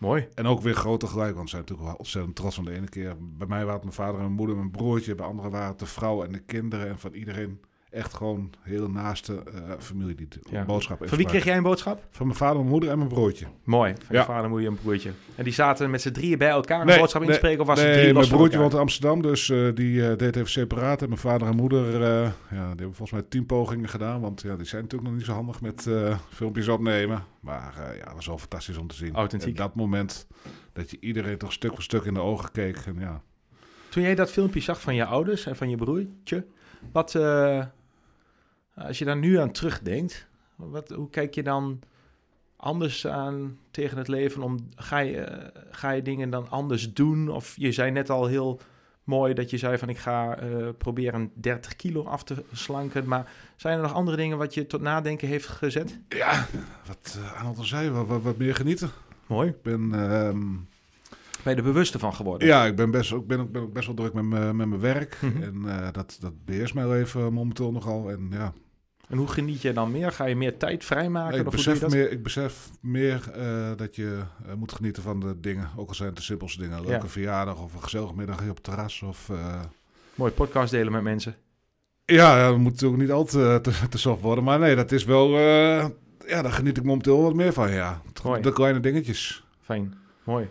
Mooi. En ook weer groter gelijk, want ze zijn natuurlijk wel ontzettend trots van de ene keer. Bij mij waren het mijn vader en mijn moeder, mijn broertje. Bij anderen waren het de vrouw en de kinderen. En van iedereen echt gewoon heel naaste uh, familie die ja. boodschap Van wie kreeg jij een boodschap? Van mijn vader, mijn moeder en mijn broertje. Mooi, van je vader, moeder en broertje. En die zaten met z'n drieën bij elkaar een boodschap in te spreken? Of was nee, het drie mijn broertje woont in Amsterdam, dus uh, die uh, deed even separaat. En mijn vader en moeder, ja, die hebben volgens mij tien pogingen gedaan. Want ja, die zijn natuurlijk nog niet zo handig met filmpjes opnemen. Maar ja, het was wel fantastisch om te zien. Authentiek. En dat moment dat je iedereen toch stuk voor stuk in de ogen keek. En ja. Toen jij dat filmpje zag van je ouders en van je broertje, wat... Als je daar nu aan terugdenkt, wat, hoe kijk je dan anders aan tegen het leven? Om, ga, je, ga je dingen dan anders doen? Of je zei net al heel mooi dat je zei van ik ga uh, proberen 30 kilo af te slanken. Maar zijn er nog andere dingen wat je tot nadenken heeft gezet? Ja, wat uh, Arnold al zei, wat, wat, meer genieten. Mooi. Ik ben... Uh, ben je er bewuster van geworden? Ja, ik ben best, ik ben, ook, ben ook best wel druk met, met mijn werk. Mhm. En uh, dat, dat beheerst mij even momenteel nogal. En ja, en hoe geniet je dan meer? Ga je meer tijd vrijmaken? ik, besef meer, ik besef meer uh, dat je uh, moet genieten van de dingen. Ook al zijn het de simpelste dingen. Leuke ja. verjaardag of een gezellig middagje op het terras. Of. Mooi podcast delen met mensen. Ja, dat moet natuurlijk niet al te, te, soft worden. Maar nee, dat is wel... ja, daar geniet ik momenteel wat meer van, ja. De kleine dingetjes. Fijn, mooi.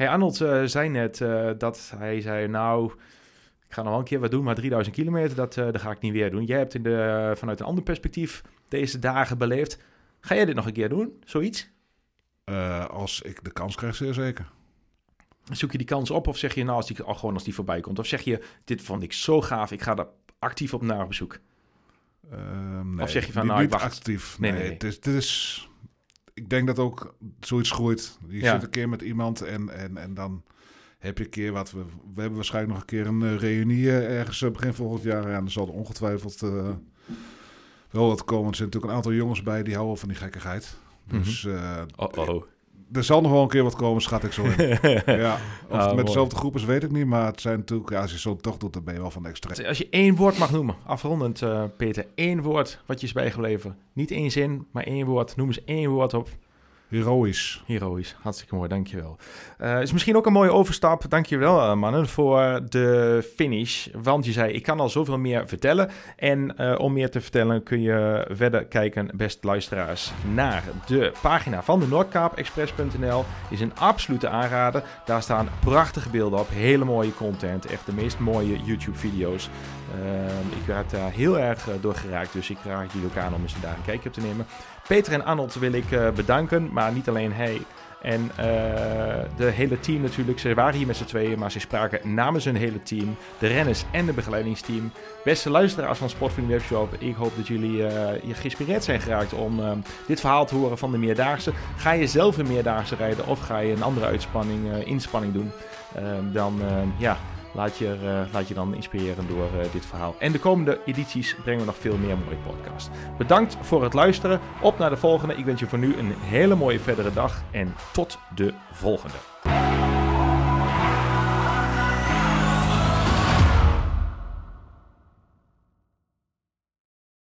Hey, Arnold zei net dat hij zei, nou ik ga nog wel een keer wat doen, maar 3000 kilometer, dat, uh, dat ga ik niet weer doen. Jij hebt in de, vanuit een ander perspectief deze dagen beleefd. Ga jij dit nog een keer doen, zoiets? Als ik de kans krijg, zeer zeker. Zoek je die kans op of zeg je nou als die, oh, gewoon als die voorbij komt? Of zeg je, dit vond ik zo gaaf, ik ga daar actief op naar op bezoek? Uh, nee, of zeg je van, nou, ik wacht. actief. Nee, nee, nee. Het is, het is, ik denk dat ook zoiets groeit. Je ja. zit een keer met iemand en, en, en dan heb je een keer wat we. We hebben waarschijnlijk nog een keer een uh, reunie uh, ergens uh, begin volgend jaar. Ja, dan zal er ongetwijfeld wel wat komen. Er zijn natuurlijk een aantal jongens bij die houden van die gekkigheid. Dus. Mm oh oh. Er zal nog wel een keer wat komen, schat ik zo in. ja, of oh, met dezelfde groep is, weet ik niet. Maar het zijn natuurlijk, ja, als je zo toch doet, dan ben je wel van extra. Als je één woord mag noemen, afrondend Peter. één woord wat je is bijgebleven. Niet één zin, maar één woord. Noem eens één woord op Heroïs. Heroïs, hartstikke mooi, dankjewel. Uh, is misschien ook een mooie overstap, dankjewel uh, mannen, voor de finish. Want je zei, ik kan al zoveel meer vertellen. En uh, om meer te vertellen kun je verder kijken, best luisteraars, naar de pagina van de Noordkaapexpress.nl. Is een absolute aanrader. Daar staan prachtige beelden op, hele mooie content, echt de meest mooie YouTube-video's. ik werd daar heel erg door geraakt, dus ik raad jullie ook aan om eens daar een kijkje op te nemen. Peter en Arnold wil ik uh, bedanken, maar niet alleen hij. En uh, de hele team natuurlijk. Ze waren hier met z'n tweeën, maar ze spraken namens hun hele team. De renners en de begeleidingsteam. Beste luisteraars van Sportvriend Webshop. Ik hoop dat jullie uh, hier geïnspireerd zijn geraakt om dit verhaal te horen van de Meerdaagse. Ga je zelf een Meerdaagse rijden of ga je een andere uitspanning, inspanning doen? Ehm, dan ja Laat je, uh, laat je dan inspireren door uh, dit verhaal. En de komende edities brengen we nog veel meer mooie podcasts. Bedankt voor het luisteren. Op naar de volgende. Ik wens je voor nu een hele mooie verdere dag en tot de volgende.